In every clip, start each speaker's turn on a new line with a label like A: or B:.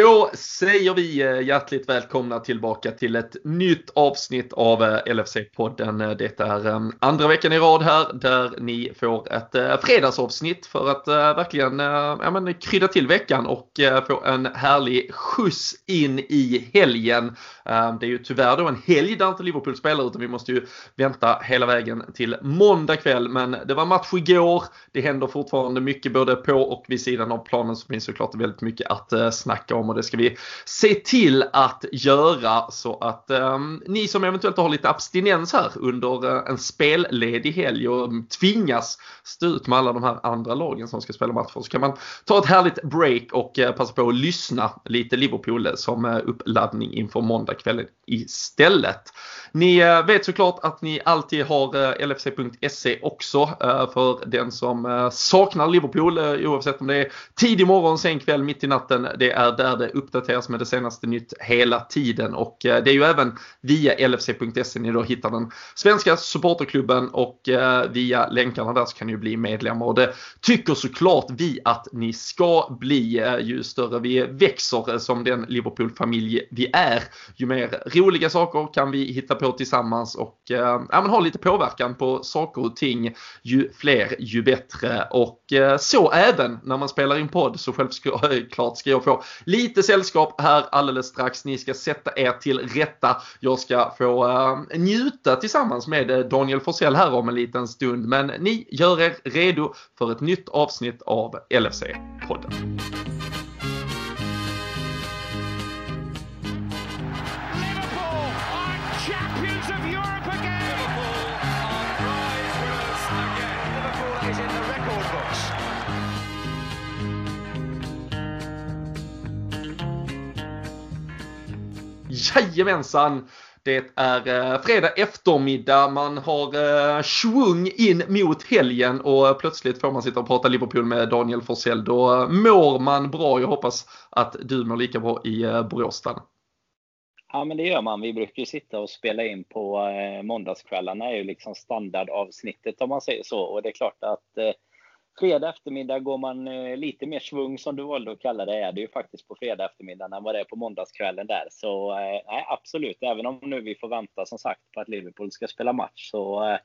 A: Då säger vi eh, hjärtligt välkomna tillbaka till ett nytt avsnitt av eh, LFC-podden. Eh, det är ehm, andra veckan i rad här där ni får ett fredagsavsnitt för att verkligen ja, men, krydda till veckan och få en härlig skjuts in i helgen. Ehm, det är ju tyvärr då en helg där inte Liverpool spelar utan vi måste ju vänta hela vägen till måndag kväll. Men det var match igår. Det händer fortfarande mycket både på och vid sidan av planen så finns såklart väldigt mycket att snacka om och det ska vi se till att göra så att um, ni som eventuellt har lite abstinens här under uh, en spelledig helg och mm, tvingas stå ut med alla de här andra lagen som ska spela matcher så kan man ta ett härligt break och uh, passa på att lyssna lite Liverpool som uh, uppladdning inför måndagskvällen istället. Ni eh, vet såklart att ni alltid har eh, LFC.se också eh, för den som saknar Liverpool oavsett om det är tidig morgon, sen kväll, mitt i natten. Det är där det uppdateras med det senaste nytt hela tiden och det är ju även via lfc.se ni då hittar den svenska supporterklubben och via länkarna där så kan ni ju bli medlemmar och det tycker såklart vi att ni ska bli ju större vi växer som den Liverpool-familj vi är. Ju mer roliga saker kan vi hitta på tillsammans och eh, ja, men ha lite påverkan på saker och ting. Ju fler ju bättre och eh, så även när man spelar in podd så självklart ska jag få lite sällskap här alldeles strax. Ni ska sätta er till rätta. Jag ska få eh, njuta tillsammans med Daniel Forsell här om en liten stund. Men ni gör er redo för ett nytt avsnitt av LFC-podden. Jajamensan! Det är eh, fredag eftermiddag, man har eh, svung in mot helgen och plötsligt får man sitta och prata Liverpool med Daniel Forsell. Då eh, mår man bra. Jag hoppas att du mår lika bra i eh, Borås
B: Ja, men det gör man. Vi brukar ju sitta och spela in på eh, måndagskvällarna. Det är ju liksom standardavsnittet om man säger så. Och det är klart att eh, fredag eftermiddag går man eh, lite mer svung som du valde att kalla det, är det ju faktiskt på fredag eftermiddag än vad det är på måndagskvällen där. Så eh, nej, absolut, även om nu vi får vänta som sagt på att Liverpool ska spela match så eh,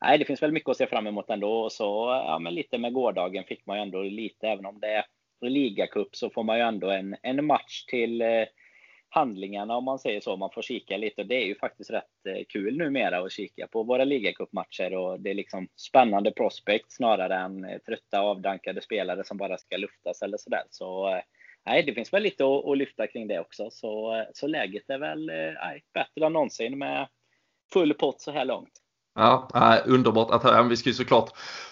B: nej, det finns väl mycket att se fram emot ändå. Och så eh, ja, men lite med gårdagen fick man ju ändå lite, även om det är ligacup så får man ju ändå en, en match till eh, handlingarna om man säger så. Man får kika lite och det är ju faktiskt rätt eh, kul numera att kika på våra ligacupmatcher och det är liksom spännande prospect snarare än eh, trötta avdankade spelare som bara ska luftas eller sådär. Så eh, nej, det finns väl lite att, att lyfta kring det också. Så, så läget är väl nej, bättre än någonsin med full pott så här långt.
A: Ja, underbart att höra. Vi ska ju såklart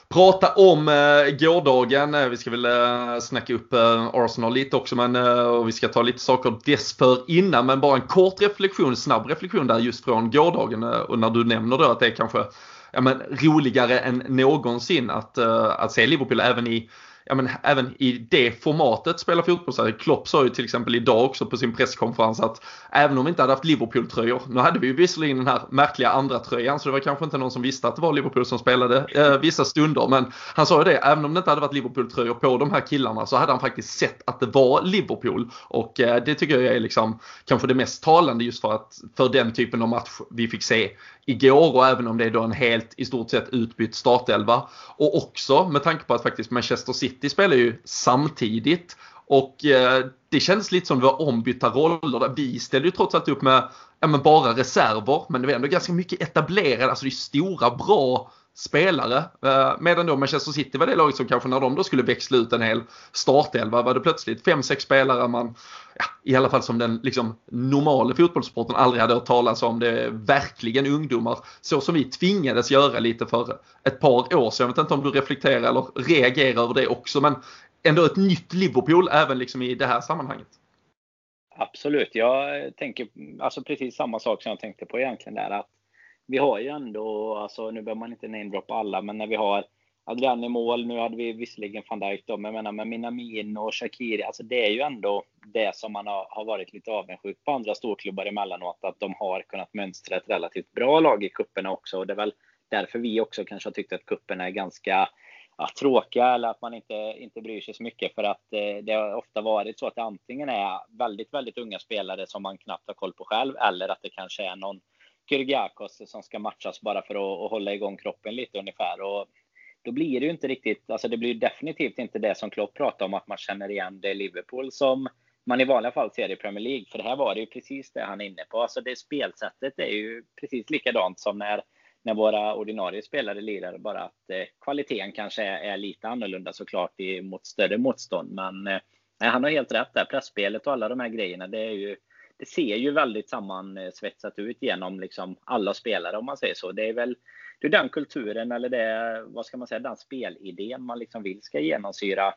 A: prata om eh, gårdagen. Eh, vi ska väl eh, snacka upp Arsenal lite också men och vi ska ta lite saker dessförinnan. Men bara en kort reflektion, snabb reflektion där just från gårdagen. Och när du nämner då att det är kanske ja, men, roligare än någonsin att, att se Liverpool även i ja, men även i det formatet spela fotboll. Så Klopp sa ju till exempel idag också på sin presskonferens att även om vi inte hade haft Liverpool-tröjor, nu hade vi ju visserligen den här märkliga andra tröjan så det var kanske inte någon som visste att det var Liverpool som spelade eh, vissa stunder. Men han sa ju det, även om det inte hade varit Liverpool-tröjor på de här killarna så hade han faktiskt sett att det var Liverpool. Och eh, det tycker jag är liksom kanske det mest talande just för att för den typen av match vi fick se igår och även om det är då en helt i stort sett utbytt startelva. Och också med tanke på att faktiskt Manchester City spelar ju samtidigt och eh, det kändes lite som det var ombytta roller. Vi ställde ju trots allt upp med ja, men bara reserver men det var ändå ganska mycket etablerade, alltså det är stora bra spelare. Eh, medan då Manchester City var det laget som kanske när de då skulle växla ut en hel startelva var det plötsligt 5-6 spelare man, ja, i alla fall som den liksom normala fotbollssporten aldrig hade hört talas om. Det är verkligen ungdomar. Så som vi tvingades göra lite för ett par år sedan. Jag vet inte om du reflekterar eller reagerar över det också men ändå ett nytt Liverpool även liksom i det här sammanhanget.
B: Absolut, jag tänker alltså precis samma sak som jag tänkte på egentligen där. att vi har ju ändå, alltså nu behöver man inte namedroppa alla, men när vi har Adrian i mål, nu hade vi visserligen van Dijk då, men jag menar med Minamin och Shakiri, alltså det är ju ändå det som man har, har varit lite avundsjuk på andra storklubbar emellanåt, att de har kunnat mönstra ett relativt bra lag i kupperna också. Och det är väl därför vi också kanske har tyckt att kupperna är ganska ja, tråkiga eller att man inte, inte bryr sig så mycket för att eh, det har ofta varit så att det antingen är väldigt, väldigt unga spelare som man knappt har koll på själv eller att det kanske är någon Kyrgiakos som ska matchas bara för att, att hålla igång kroppen lite ungefär. Och då blir det ju inte riktigt, alltså det blir definitivt inte det som Klopp pratar om att man känner igen det Liverpool som man i vanliga fall ser i Premier League. För det här var det ju precis det han är inne på. Alltså det spelsättet är ju precis likadant som när när våra ordinarie spelare lirar. Bara att eh, kvaliteten kanske är, är, lite annorlunda såklart i, mot större motstånd. Men eh, han har helt rätt där. Pressspelet och alla de här grejerna, det, är ju, det ser ju väldigt sammansvetsat ut genom liksom alla spelare om man säger så. Det är väl det är den kulturen eller det, vad ska man säga, den spelidén man liksom vill ska genomsyra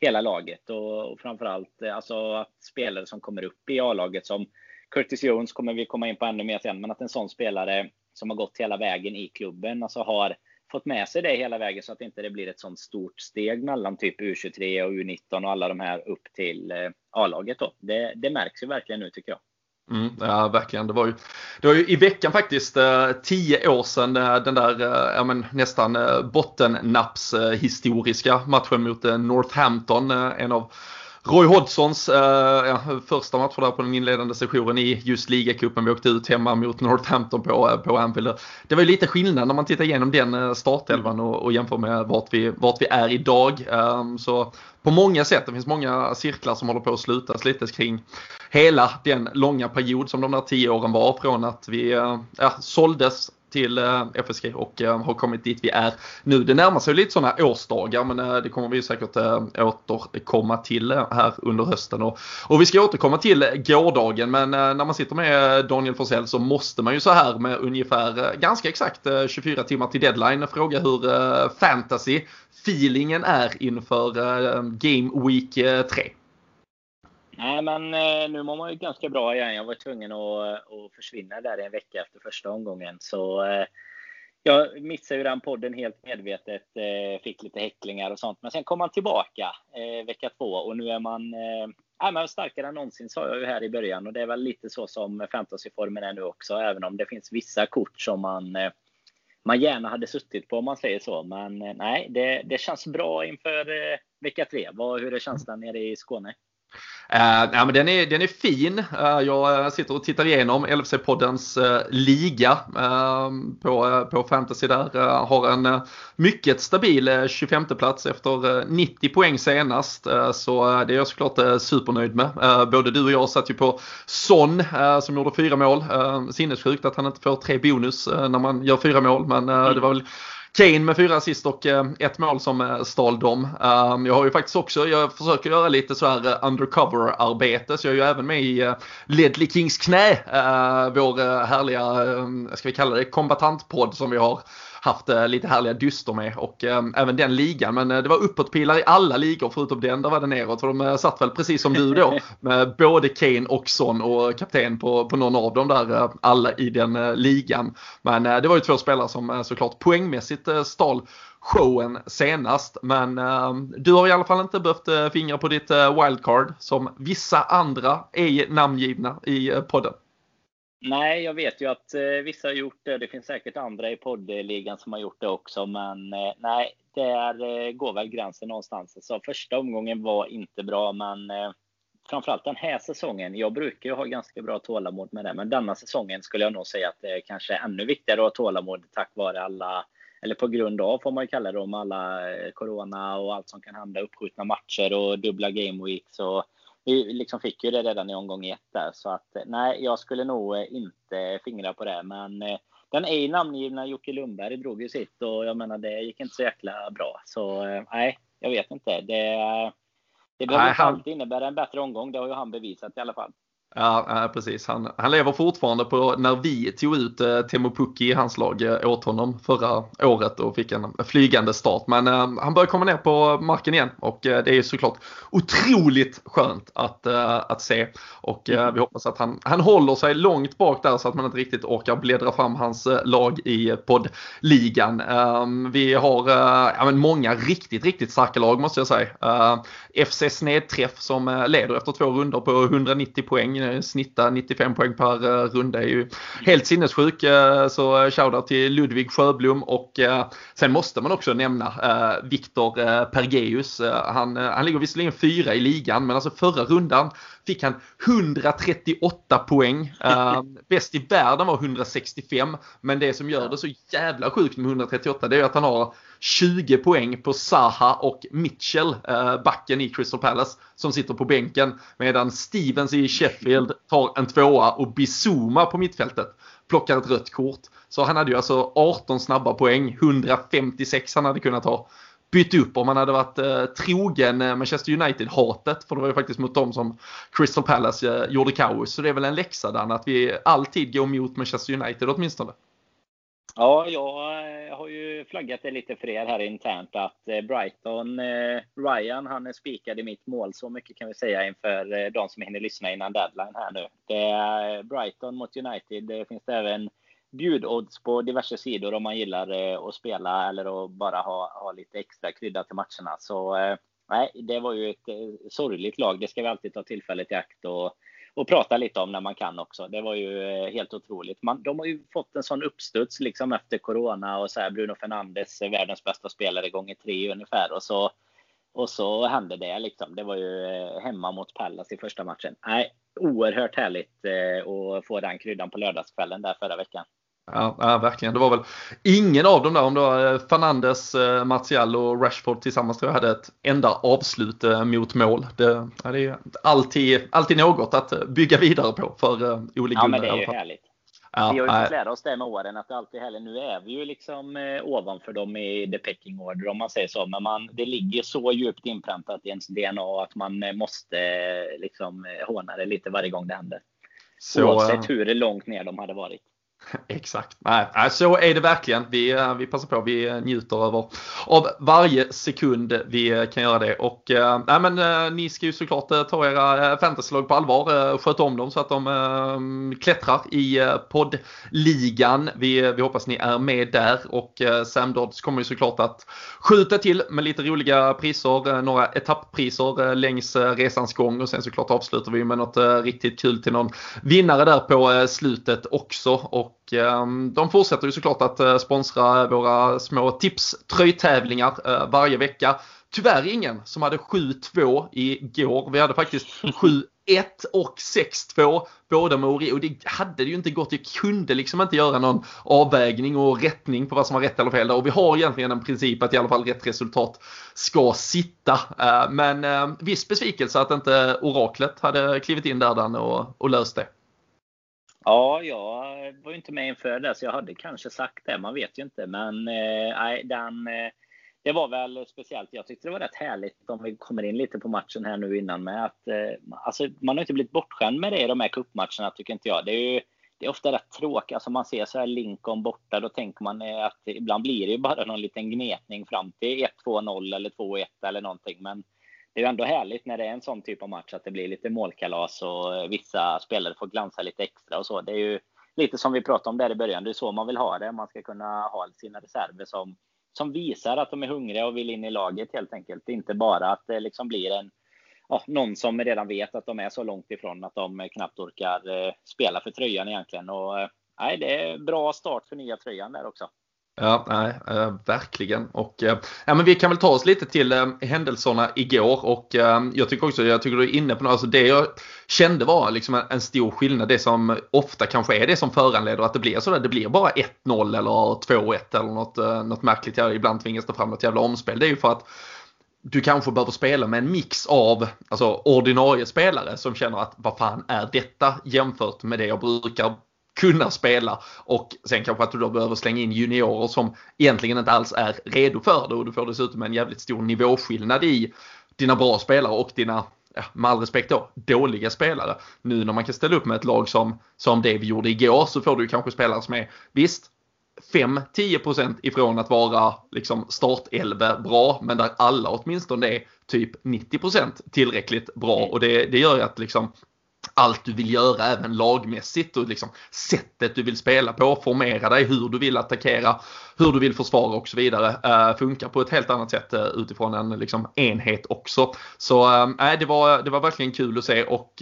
B: hela laget och, och framförallt eh, alltså att spelare som kommer upp i A-laget som Curtis Jones kommer vi komma in på ännu mer sen, men att en sån spelare som har gått hela vägen i klubben, alltså har fått med sig det hela vägen så att inte det blir ett sånt stort steg mellan typ U23 och U19 och alla de här upp till eh, A-laget. Då. Det, det märks ju verkligen nu tycker jag.
A: Mm, ja, verkligen. Det var, ju, det var ju i veckan faktiskt eh, tio år sedan eh, den där eh, ja, men, nästan eh, bottennaps-historiska matchen mot eh, Northampton. Eh, en av Roy Hodgsons eh, ja, första match där på den inledande sessionen i just ligacupen. Vi åkte ut hemma mot Northampton på, eh, på Anfield. Det var ju lite skillnad när man tittar igenom den eh, startelvan och, och jämför med vart vi, vart vi är idag. Um, så på många sätt, det finns många cirklar som håller på att slutas lite kring hela den långa period som de där tio åren var från att vi eh, ja, såldes till eh, FSG och eh, har kommit dit vi är nu. Det närmar sig lite sådana årsdagar men eh, det kommer vi säkert återkomma till här under hösten. Och, och vi ska återkomma till gårdagen men när man sitter med Daniel Forsell så måste man ju så här med ungefär ganska exakt 24 timmar till deadline fråga hur fantasy feelingen är inför Game Week 3.
B: Nej, men eh, nu mår man ju ganska bra igen. Jag var tvungen att, eh, att försvinna där en vecka efter första omgången. Så eh, jag missade ju den podden helt medvetet. Eh, fick lite häcklingar och sånt. Men sen kom man tillbaka eh, vecka två och nu är man eh, Nej, men starkare än någonsin sa jag ju här i början. Och det är väl lite så som fantasyformen är nu också. Även om det finns vissa kort som man man gärna hade suttit på om man säger så. Men nej, det, det känns bra inför vecka tre. Vad, hur är känslan nere i Skåne?
A: Uh, ja, men den, är, den är fin. Uh, jag sitter och tittar igenom LFC-poddens uh, liga på, på fantasy där. har en mycket stabil 25 plats efter 90 poäng senast. så det är jag såklart supernöjd med. både du och jag satt ju på Son som gjorde fyra mål. sinnessjukt att han inte får tre bonus när man gör fyra mål men det var väl Kane med fyra assist och eh, ett mål som eh, stal dem. Ehm, jag har ju faktiskt också, jag försöker göra lite så här eh, undercover-arbete så jag är ju även med i Ledley Kings knä, vår härliga, ska vi kalla det, kombatantpodd som vi har haft eh, lite härliga dyster med och eh, även den ligan. Men eh, det var uppåtpilar i alla ligor förutom den, där var det neråt. För de satt väl precis som du då med både Kane och Son och kapten på, på någon av dem där, alla i den ligan. Men det var ju två spelare som såklart poängmässigt stal showen senast. Men du har i alla fall inte behövt fingra på ditt wildcard som vissa andra är namngivna i podden.
B: Nej, jag vet ju att eh, vissa har gjort det. Det finns säkert andra i poddligan som har gjort det också. Men eh, nej, där eh, går väl gränsen någonstans. Så första omgången var inte bra, men eh, framförallt den här säsongen. Jag brukar ju ha ganska bra tålamod med det, men denna säsongen skulle jag nog säga att det är kanske är ännu viktigare att ha tålamod tack vare alla eller på grund av får man ju kalla det om alla eh, corona och allt som kan hända, uppskjutna matcher och dubbla game weeks och vi liksom fick ju det redan i omgång ett där, så att nej, jag skulle nog eh, inte fingra på det. Men eh, den ej namngivna Jocke Lundberg drog ju sitt och jag menar, det gick inte så jäkla bra. Så eh, nej, jag vet inte. Det, det behöver inte alltid innebära en bättre omgång. Det har ju han bevisat i alla fall.
A: Ja, precis. Han, han lever fortfarande på när vi tog ut eh, Temo Pukki i hans lag eh, åt honom förra året och fick en flygande start. Men eh, han börjar komma ner på marken igen och eh, det är såklart otroligt skönt att, eh, att se. Och eh, vi hoppas att han, han håller sig långt bak där så att man inte riktigt orkar bläddra fram hans lag i poddligan. Ehm, vi har ja, men många riktigt, riktigt starka lag måste jag säga. FC Snedträff som leder efter två runder på 190 poäng poäng, snitta 95 poäng per uh, runda är ju helt sinnessjuk. Uh, så shoutout till Ludvig Sjöblom och sen måste man också nämna Viktor Pergeus. han, han ligger visserligen fyra i ligan men alltså förra rundan fick han 138 poäng. Bäst i världen var 165. Men det som gör det så jävla sjukt med 138 det är att han har 20 poäng på Saha och Mitchell, eh, backen i Crystal Palace, som sitter på bänken. Medan Stevens i Sheffield tar en tvåa och Bizuma på mittfältet plockar ett rött kort. Så han hade ju alltså 18 snabba poäng, 156 han hade kunnat ha bytt upp om han hade varit eh, trogen eh, Manchester United-hatet. För det var ju faktiskt mot dem som Crystal Palace eh, gjorde kaos. Så det är väl en läxa Dan att vi alltid går mot Manchester United åtminstone.
B: Ja, jag eh, har ju flaggat det lite för er här internt att eh, Brighton, eh, Ryan, han är spikad i mitt mål. Så mycket kan vi säga inför de som hinner lyssna innan deadline här nu. Det är Brighton mot United. Det finns det även bjudodds på diverse sidor om man gillar att spela eller att bara ha, ha lite extra krydda till matcherna. Så nej, det var ju ett sorgligt lag. Det ska vi alltid ta tillfället i akt och, och prata lite om när man kan också. Det var ju eh, helt otroligt. Man, de har ju fått en sån uppstuds liksom efter corona och så här Bruno Fernandes, eh, världens bästa spelare gånger tre ungefär och så och så hände det liksom. Det var ju eh, hemma mot Pallas i första matchen. Nej, oerhört härligt att få den kryddan på lördagskvällen där förra veckan.
A: Ja, ja, verkligen. Det var väl ingen av dem där, om det var eh, Fernandes, eh, Martial och Rashford tillsammans tror jag hade ett enda avslut eh, mot mål. Det, ja, det är alltid, alltid något att bygga vidare på för Ole
B: Gunnar. Ja, men det är ju härligt. Ja, vi har ju fått lära oss det med åren att det alltid härligt. Nu är vi ju liksom eh, ovanför dem i the pecking order om man säger så. Men man, det ligger så djupt inpräntat i ens DNA att man måste liksom håna det lite varje gång det händer. Så, Oavsett hur långt ner de hade varit.
A: Exakt. Nej, så är det verkligen. Vi, eh, vi passar på. Vi njuter över, av varje sekund vi kan göra det. Och eh, nej, men, eh, ni ska ju såklart ta era fantasylag på allvar. Sköt sköta om dem så att de klättrar i poddligan. Vi, vi hoppas ni är med där. Och Sam Dodds kommer ju såklart att skjuta till med lite roliga priser. några etapppriser längs resans gång. Och sen såklart avslutar vi med något riktigt kul till någon vinnare där på slutet också. Och de fortsätter ju såklart att eh, sponsra våra små tipströjtävlingar eh, varje vecka. Tyvärr ingen som hade 7-2 igår. Vi hade faktiskt 7-1 och 6-2 båda med Ori och det hade det ju inte gått. Jag kunde liksom inte göra någon avvägning och rättning på vad som var rätt eller fel. Och vi har egentligen en princip att i alla fall rätt resultat ska sitta. Eh, men viss besvikelse att inte oraklet hade klivit in där och löst det.
B: Ja, jag var ju inte med inför det, så jag hade kanske sagt det. Man vet ju inte. Men eh, nej, den, eh, det var väl speciellt. Jag tyckte det var rätt härligt om vi kommer in lite på matchen här nu innan med att eh, alltså, man har inte blivit bortskämd med det i de här cupmatcherna tycker inte jag. Det är ju det är ofta rätt tråkigt. Alltså man ser så här Lincoln borta, då tänker man att ibland blir det ju bara någon liten gnetning fram till 1-2-0 eller 2-1 eller någonting. Men det är ju ändå härligt när det är en sån typ av match att det blir lite målkalas och vissa spelare får glansa lite extra och så. Det är ju lite som vi pratade om där i början. Det är så man vill ha det. Man ska kunna ha sina reserver som, som visar att de är hungriga och vill in i laget helt enkelt. Inte bara att det liksom blir en ja, någon som redan vet att de är så långt ifrån att de knappt orkar eh, spela för tröjan egentligen. Och, eh, nej, det är bra start för nya tröjan där också.
A: Ja, nej, eh, verkligen. Och, eh, ja, men vi kan väl ta oss lite till eh, händelserna igår och jag tycker också, jag tycker du är inne på något, alltså det jag kände var liksom en, stor skillnad, det som ofta kanske är det som föranleder att det blir sådär, det blir bara 1-0 eller 2-1 eller något, något märkligt, ja, ibland tvingas det fram något jävla omspel. Det är ju för att du kanske behöver spela med en mix av alltså, ordinarie spelare som känner att vad fan är detta jämfört med det jag brukar kunna spela. Och sen kanske att du då behöver slänga in juniorer som egentligen inte alls är redo för det. Och du får dessutom en jävligt stor nivåskillnad i dina bra spelare och dina ja, med all respekt då, dåliga spelare. Nu när man kan ställa upp med ett lag som, som det vi gjorde igår så får du kanske spelare som är, visst, 5-10% ifrån att vara liksom startelva bra, men där alla åtminstone är typ 90% tillräckligt bra. Och det, det gör ju att liksom allt du vill göra även lagmässigt och liksom sättet du vill spela på, formera dig, hur du vill attackera hur du vill försvara och så vidare eh, funkar på ett helt annat sätt eh, utifrån en liksom, enhet också. Så äh, det, var, det var verkligen kul att se och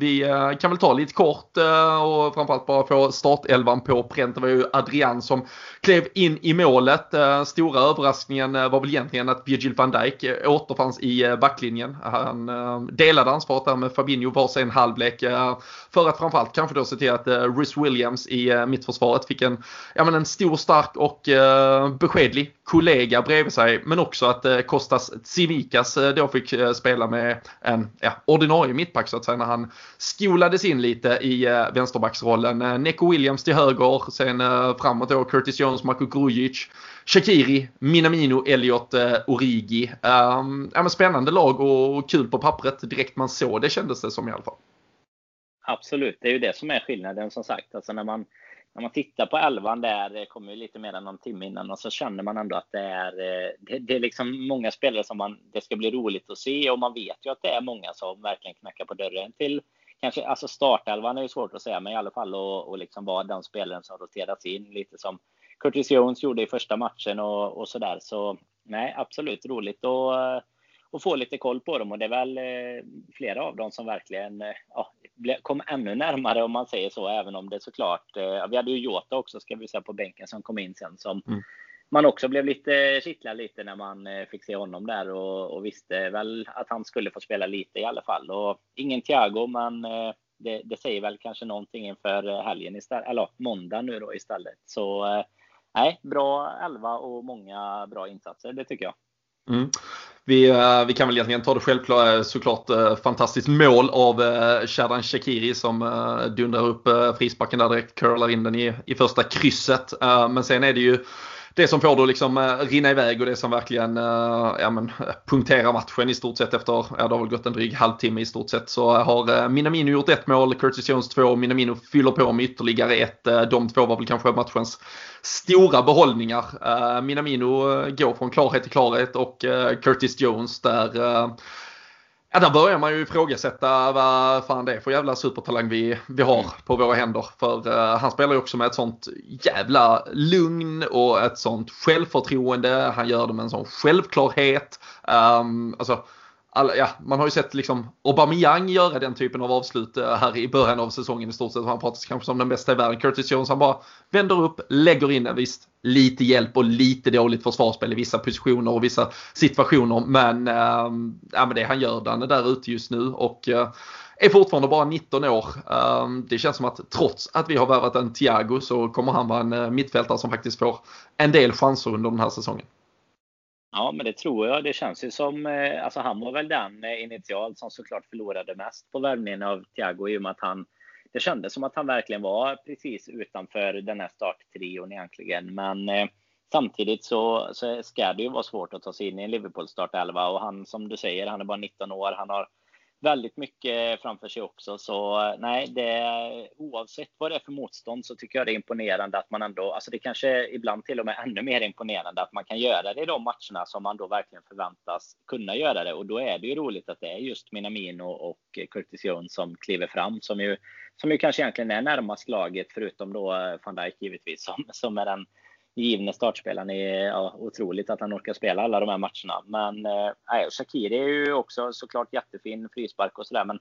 A: vi kan väl ta lite kort och framförallt bara få startelvan på pränt. Det var ju Adrian som klev in i målet. Stora överraskningen var väl egentligen att Virgil van Dijk återfanns i backlinjen. Han delade ansvaret där med Fabinho var sen halv halvlek eh, för att framförallt kanske då se till att eh, Rhys Williams i eh, mittförsvaret fick en, ja, men en stor, stark och beskedlig kollega bredvid sig. Men också att Kostas Tsivikas då fick spela med en ja, ordinarie mittback så att säga när han skolades in lite i vänsterbacksrollen. Neko Williams till höger, sen framåt då Curtis Jones, Marko Grujic, Shakiri, Minamino, Elliot, eh, Origi. Um, ja, men spännande lag och kul på pappret direkt man såg det kändes det som i alla fall.
B: Absolut, det är ju det som är skillnaden som sagt. Alltså när man när man tittar på elvan där, det kommer ju lite mer än någon timme innan, och så känner man ändå att det är, eh, det, det, är liksom många spelare som man, det ska bli roligt att se och man vet ju att det är många som verkligen knackar på dörren till kanske, alltså startelvan är ju svårt att säga, men i alla fall och, och liksom vara den spelaren som roteras in lite som Curtis Jones gjorde i första matchen och, och så där. Så nej, absolut roligt och och få lite koll på dem. Och det är väl eh, flera av dem som verkligen eh, ja, kom ännu närmare om man säger så, även om det såklart. Eh, vi hade ju Jota också, ska vi säga, på bänken som kom in sen som mm. man också blev lite kittlad lite när man fick se honom där och, och, visste väl att han skulle få spela lite i alla fall. Och ingen Thiago, men det, det säger väl kanske någonting inför helgen istället, eller måndag nu då istället. Så nej, bra elva och många bra insatser, det tycker jag.
A: Mm. Vi, eh, vi, kan väl egentligen ta det självklart eh, såklart eh, fantastiskt mål av Shadan Shakiri som dundrar upp frisparken där direkt, curlar in den i, i första krysset. Men sen är det ju det som får det att liksom eh, rinna iväg och det som verkligen eh, ja, men, punkterar matchen i stort sett efter, ja det har väl gått en dryg halvtimme i stort sett så har eh, Minamino gjort ett mål, Curtis Jones två, Minamino fyller på med ytterligare ett. de två var väl kanske matchens stora behållningar. Minamino går från klarhet till klarhet och Curtis Jones där Ja, där börjar man ju ifrågasätta vad fan det är för jävla supertalang vi, vi har på våra händer. För uh, han spelar ju också med ett sånt jävla lugn och ett sånt självförtroende. Han gör det med en sån självklarhet. Um, alltså, alla, ja, man har ju sett liksom Aubameyang göra den typen av avslut eh, här i början av säsongen i stort sett. Han pratas kanske som den bästa i världen. Curtis Jones han bara vänder upp, lägger in en visst lite hjälp och lite dåligt försvarsspel i vissa positioner och vissa situationer. Men, äh, ja, men det han gör, han är där ute just nu och äh, är fortfarande bara 19 år. Äh, det känns som att trots att vi har värvat en Thiago så kommer han vara en eh, mittfältare som faktiskt får en del chanser under den här säsongen.
B: Ja, men det tror jag. Det känns ju som, eh, alltså han var väl den eh, initialt som såklart förlorade mest på värvningen av Thiago i och med att han, det kändes som att han verkligen var precis utanför den här starttrion egentligen. Men eh, samtidigt så, så ska det ju vara svårt att ta sig in i en Liverpool startelva och han som du säger, han är bara 19 år. Han har väldigt mycket framför sig också. Så eh, nej, det, oavsett vad det är för motstånd så tycker jag det är imponerande att man ändå, alltså det kanske ibland till och med ännu mer imponerande att man kan göra det i de matcherna som man då verkligen förväntas kunna göra det. Och då är det ju roligt att det är just Minamino och Curtis Jones som kliver fram, som ju, som ju kanske egentligen är närmast laget, förutom då eh, van Dijk givetvis, som, som är den givne startspelaren. är ja, otroligt att han orkar spela alla de här matcherna. Men eh, Shakiri är ju också såklart jättefin frispark och sådär. Men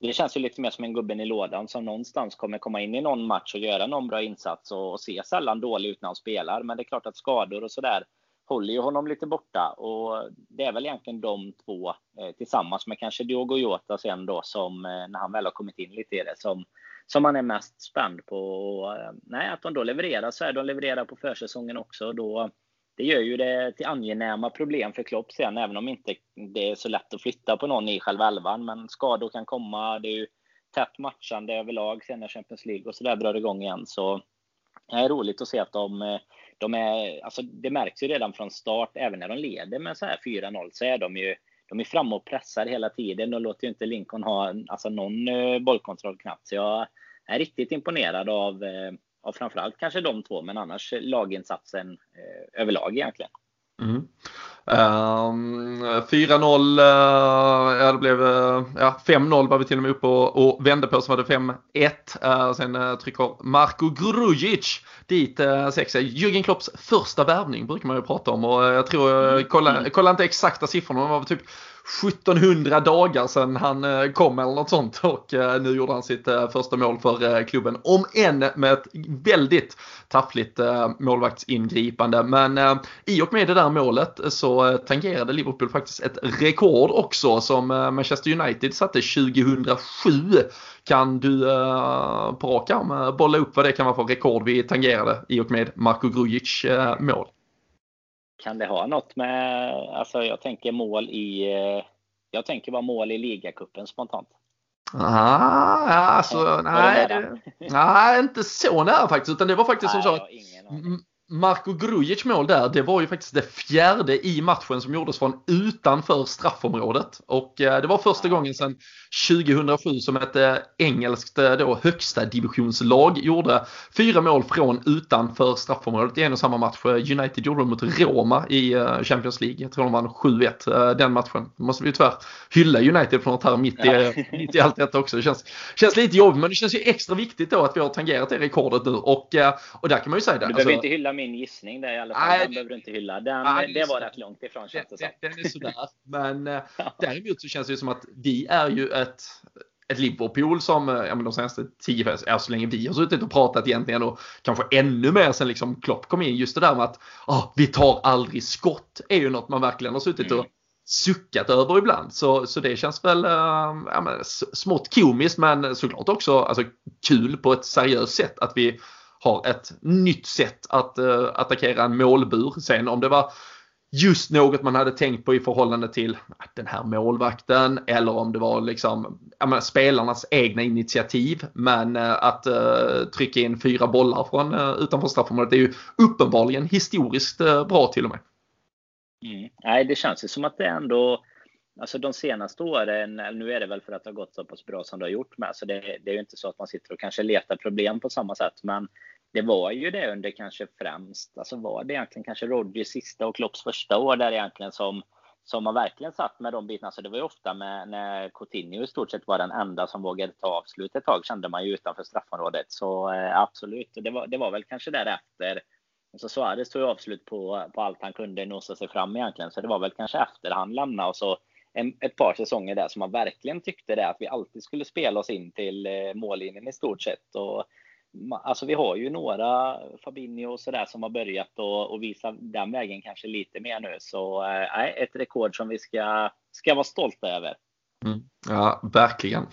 B: det känns ju lite mer som en gubben i lådan som någonstans kommer komma in i någon match och göra någon bra insats och, och se sällan dålig ut när han spelar. Men det är klart att skador och sådär håller ju honom lite borta och det är väl egentligen de två eh, tillsammans med kanske Diogo Jota sen då som eh, när han väl har kommit in lite i det som som man är mest spänd på. Och, eh, nej, att de då levererar så här. De levererar på försäsongen också. Då, det gör ju det till angenäma problem för Klopp sen, även om inte det är så lätt att flytta på någon i själva elvan. Men skador kan komma. Det är ju tätt matchande överlag sen när Champions League och så där drar igång igen. Så det är roligt att se att de, eh, de är, alltså det märks ju redan från start, även när de leder med så här 4-0, så är de ju de är framme och pressar hela tiden och låter ju inte Lincoln ha alltså, någon eh, bollkontroll knappt. Så jag är riktigt imponerad av, eh, av framförallt kanske de två, men annars laginsatsen eh, överlag egentligen.
A: Mm. Um, 4-0, uh, ja det blev uh, ja, 5-0 var vi till och med uppe och, och vände på så var det 5-1. Uh, sen trycker Marko Grujic dit uh, sexa. Jürgen Klopps första värvning brukar man ju prata om och jag tror, jag kolla, kolla inte exakta siffrorna, men det var typ 1700 dagar sedan han eh, kom eller något sånt och eh, nu gjorde han sitt eh, första mål för klubben. Om än med ett väldigt taffligt målvaktsingripande. Men i och med det där målet så tangerade Liverpool faktiskt ett rekord också som Manchester United satte 2007. Kan du på rak arm bolla upp vad det kan vara för rekord vi tangerade i och med Marko Grujic mål?
B: Kan det ha något med, alltså jag tänker mål i, eh, jag tänker bara mål i ligacupen spontant.
A: Ah, alltså, nej, nej, inte så nära faktiskt. Utan det var faktiskt nej, som så att Marko Grujic mål där, det var ju faktiskt det fjärde i matchen som gjordes från utanför straffområdet. Och eh, det var första gången sedan 2007 som ett eh, engelskt eh, då, högsta divisionslag gjorde fyra mål från utanför straffområdet i en och samma match. United gjorde det mot Roma i Champions League. Jag tror de vann 7-1 den matchen. Då måste vi tyvärr hylla United för något här mitt i, mitt i allt detta också. Det känns, känns lite jobbigt men det känns ju extra viktigt då att vi har tangerat det rekordet nu. Och, och där kan man ju säga det.
B: Du behöver alltså, inte hylla min gissning där i alla fall. Nej, den behöver du inte hylla. Den, nej, det var rätt långt ifrån känns det,
A: det Den är sådär. Men eh, däremot så känns det som att vi är ju ett ett Liverpool som eh, ja, men de senaste tio, ja, så länge vi har suttit och pratat egentligen och kanske ännu mer sen liksom Klopp kom in. Just det där med att oh, vi tar aldrig skott är ju något man verkligen har suttit och mm. suckat över ibland. Så, så det känns väl ja, men, smått komiskt men såklart också alltså, kul på ett seriöst sätt att vi har ett nytt sätt att uh, attackera en målbur. Sen om det var just något man hade tänkt på i förhållande till ah, den här målvakten eller om det var liksom menar, spelarnas egna initiativ. Men uh, att uh, trycka in fyra bollar från uh, utanför straffområdet är ju uppenbarligen historiskt bra till och med.
B: Mm. Nej, det känns ju som att det ändå Alltså de senaste åren, nu är det väl för att det har gått så pass bra som det har gjort med, så det, det är ju inte så att man sitter och kanske letar problem på samma sätt, men det var ju det under kanske främst, alltså var det egentligen kanske Rodgers sista och Klopps första år där egentligen som, som man verkligen satt med de bitarna. Så det var ju ofta med, när Coutinho i stort sett var den enda som vågade ta avslut ett tag, kände man ju utanför straffområdet. Så eh, absolut, det var, det var väl kanske därefter. Så Suarez tog ju avslut på, på allt han kunde nosa sig fram egentligen, så det var väl kanske efter han lämnade och så en, ett par säsonger där som man verkligen tyckte det att vi alltid skulle spela oss in till eh, mållinjen i stort sett. Och Alltså vi har ju några Fabinho och sådär som har börjat och, och visa den vägen kanske lite mer nu. Så eh, ett rekord som vi ska, ska vara stolta över.
A: Mm. Ja, verkligen.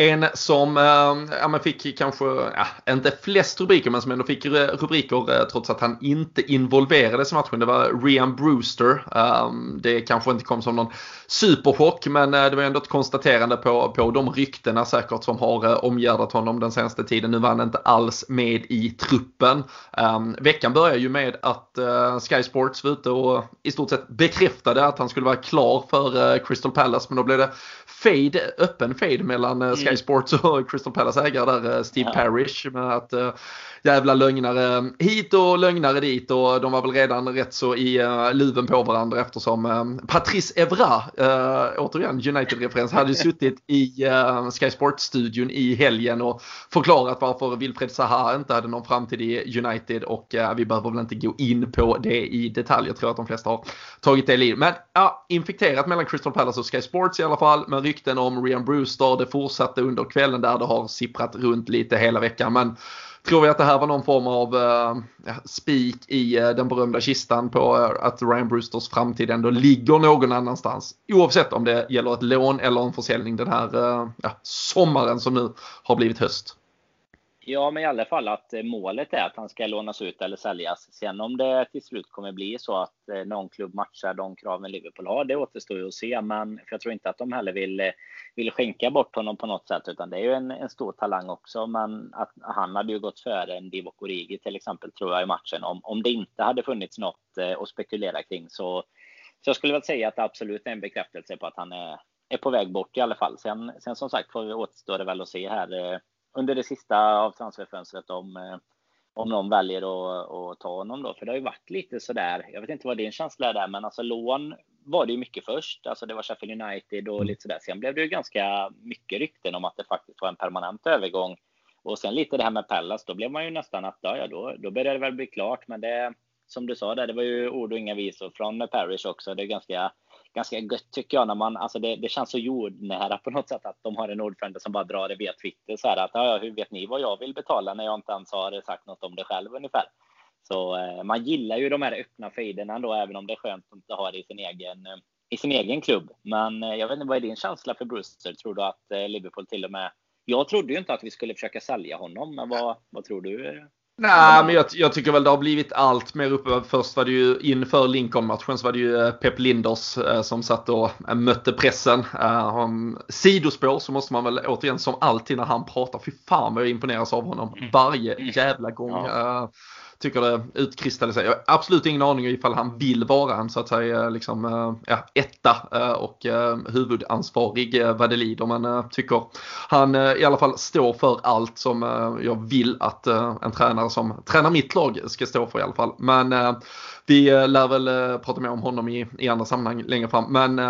A: En som eh, ja, men fick kanske, ja, inte flest rubriker, men som ändå fick rubriker eh, trots att han inte involverades i matchen. Det var Rian Brewster. Ehm, det kanske inte kom som någon superchock, men eh, det var ändå ett konstaterande på, på de ryktena säkert som har omgärdat honom den senaste tiden. Nu var han inte alls med i truppen. Ehm, veckan börjar ju med att Sky Sports var ute och i stort sett bekräftade att han skulle vara klar för Crystal Palace, men då blev det fade, öppen fade mellan mm. Sky Sports och Crystal Palace ägare där, Steve ja. Parrish. Med att jävla lögnare hit och lögnare dit och de var väl redan rätt så i uh, luven på varandra eftersom uh, Patrice Evra, uh, återigen United-referens, hade suttit i uh, Sky Sports-studion i helgen och förklarat varför Wilfred Zaha inte hade någon framtid i United och uh, vi behöver väl inte gå in på det i detalj. Jag tror att de flesta har tagit del i Men ja, infekterat mellan Crystal Palace och Sky Sports i alla fall. Men rykten om Rian Brewster, det fortsatte under kvällen där det har sipprat runt lite hela veckan. Men Tror vi att det här var någon form av uh, spik i uh, den berömda kistan på uh, att Ryan Brewsters framtid ändå ligger någon annanstans? Oavsett om det gäller ett lån eller en försäljning den här ja, sommaren som nu har blivit höst.
B: Ja, men i alla fall att eh, målet är att han ska lånas ut eller säljas. Sen om det till slut kommer bli så att eh, någon klubb matchar de kraven Liverpool har, det återstår ju att se. Men för jag tror inte att de heller vill, eh, vill skänka bort honom på något sätt, utan det är ju en, en stor talang också. Men att han hade ju gått före en Divock Origi till exempel, tror jag, i matchen. Om, om det inte hade funnits något att spekulera kring så, så jag skulle väl säga att det absolut är en bekräftelse på att han är, är på väg bort i alla fall. Sen, sen som sagt får vi återstå det väl att se här under det sista av transferfönstret om, eh, om någon väljer att, att ta honom då. För det har ju varit lite sådär, jag vet inte vad din känsla är där, men alltså lån var det ju mycket först. Alltså det var Sheffield United och mm. lite sådär. Sen blev det ju ganska mycket rykten om att det faktiskt var en permanent övergång. Och sen lite det här med Pallas, då blev man ju nästan att ja, då, då började det väl bli klart. Men det, som du sa där, det var ju ord och inga visor från Parish också. Det är ganska, ganska gött tycker jag när man, alltså det, det känns så jordnära på något sätt att de har en ordförande som bara drar det via Twitter så här att ja, hur vet ni vad jag vill betala när jag inte ens har sagt något om det själv ungefär. Så eh, man gillar ju de här öppna fejderna då, även om det är skönt att inte ha det i sin egen eh, i sin egen klubb. Men eh, jag vet inte, vad är din känsla för Brewster? Tror du att eh, Liverpool till och med... Jag trodde ju inte att vi skulle försöka sälja honom, men vad, vad tror du?
A: Nej, men jag, jag, tycker väl det har blivit allt mer uppe. Först var det ju inför Lincoln-matchen så var det ju eh, Pep Linders eh, som satt och eh, mötte pressen. Eh, sidospår så måste man väl återigen som alltid när han pratar, fy fan vad jag imponeras av honom mm. varje mm. jävla gång. Ja. Eh, tycker det utkristalliserar. Jag har absolut ingen aning ifall han vill vara en så att säga liksom, eh, ja, etta eh, och eh, huvudansvarig vad det lider. Men tycker han i alla fall står för allt som jag vill att en tränare som tränar mitt lag ska stå för i alla fall. Men vi lär väl prata mer om honom i, i andra sammanhang längre fram. Men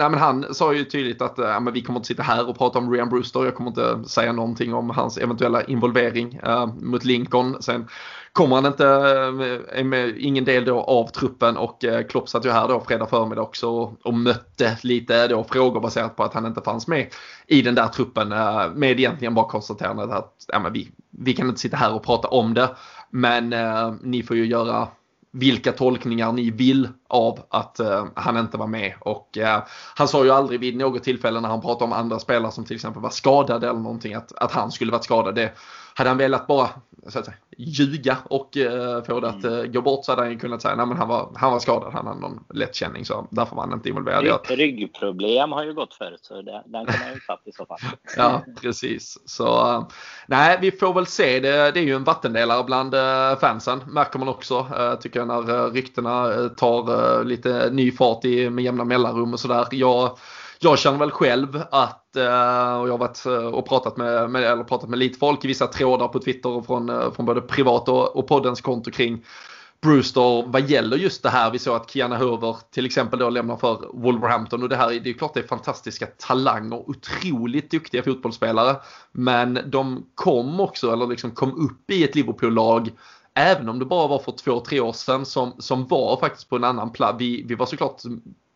A: Nej, men han sa ju tydligt att eh, ja, men vi kommer inte sitta här och prata om Ryan Brewster. Jag kommer inte säga någonting om hans eventuella involvering uh, mot Lincoln. Sen kommer han inte, eh, är med, ingen del då av truppen och eh, Klopp satt ju här då fredag förmiddag också och, och mötte lite då frågor baserat på att han inte fanns med i den där truppen eh, med egentligen bara konstaterandet att ja, men vi, vi kan inte sitta här och prata om det men eh, ni får ju göra vilka tolkningar ni vill av att uh, han inte var med. Och uh, han sa ju aldrig vid något tillfälle när han pratade om andra spelare som till exempel var skadade eller någonting att, att han skulle varit skadad. Det hade han velat bara så att säga, ljuga och uh, få det att uh, gå bort så hade han kunnat säga att han var, han var skadad, han hade någon lättkänning så därför var han inte involverad.
B: Rygg, ryggproblem har ju gått förut så det, den kan man ju tagit i så fall.
A: ja, precis. Så uh, nej, vi får väl se. Det, det är ju en vattendelare bland fansen märker man också. tycker jag när ryktena tar Eh, lite ny fart i, med jämna mellanrum och sådär. Jag jag känner väl själv att, eh, och jag har varit eh, och pratat med, med, eller pratat med lite folk i vissa trådar på Twitter och från, från både privat och, och poddens konto kring Brewster vad gäller just det här. Vi såg att Kiana Hover till exempel då lämnar för Wolverhampton och det här det är klart det är fantastiska talanger, otroligt duktiga fotbollsspelare. Men de kom också, eller liksom kom upp i ett Liverpool-lag Även om det bara var för två, tre år sedan som, som var faktiskt på en annan plats. Vi, vi var såklart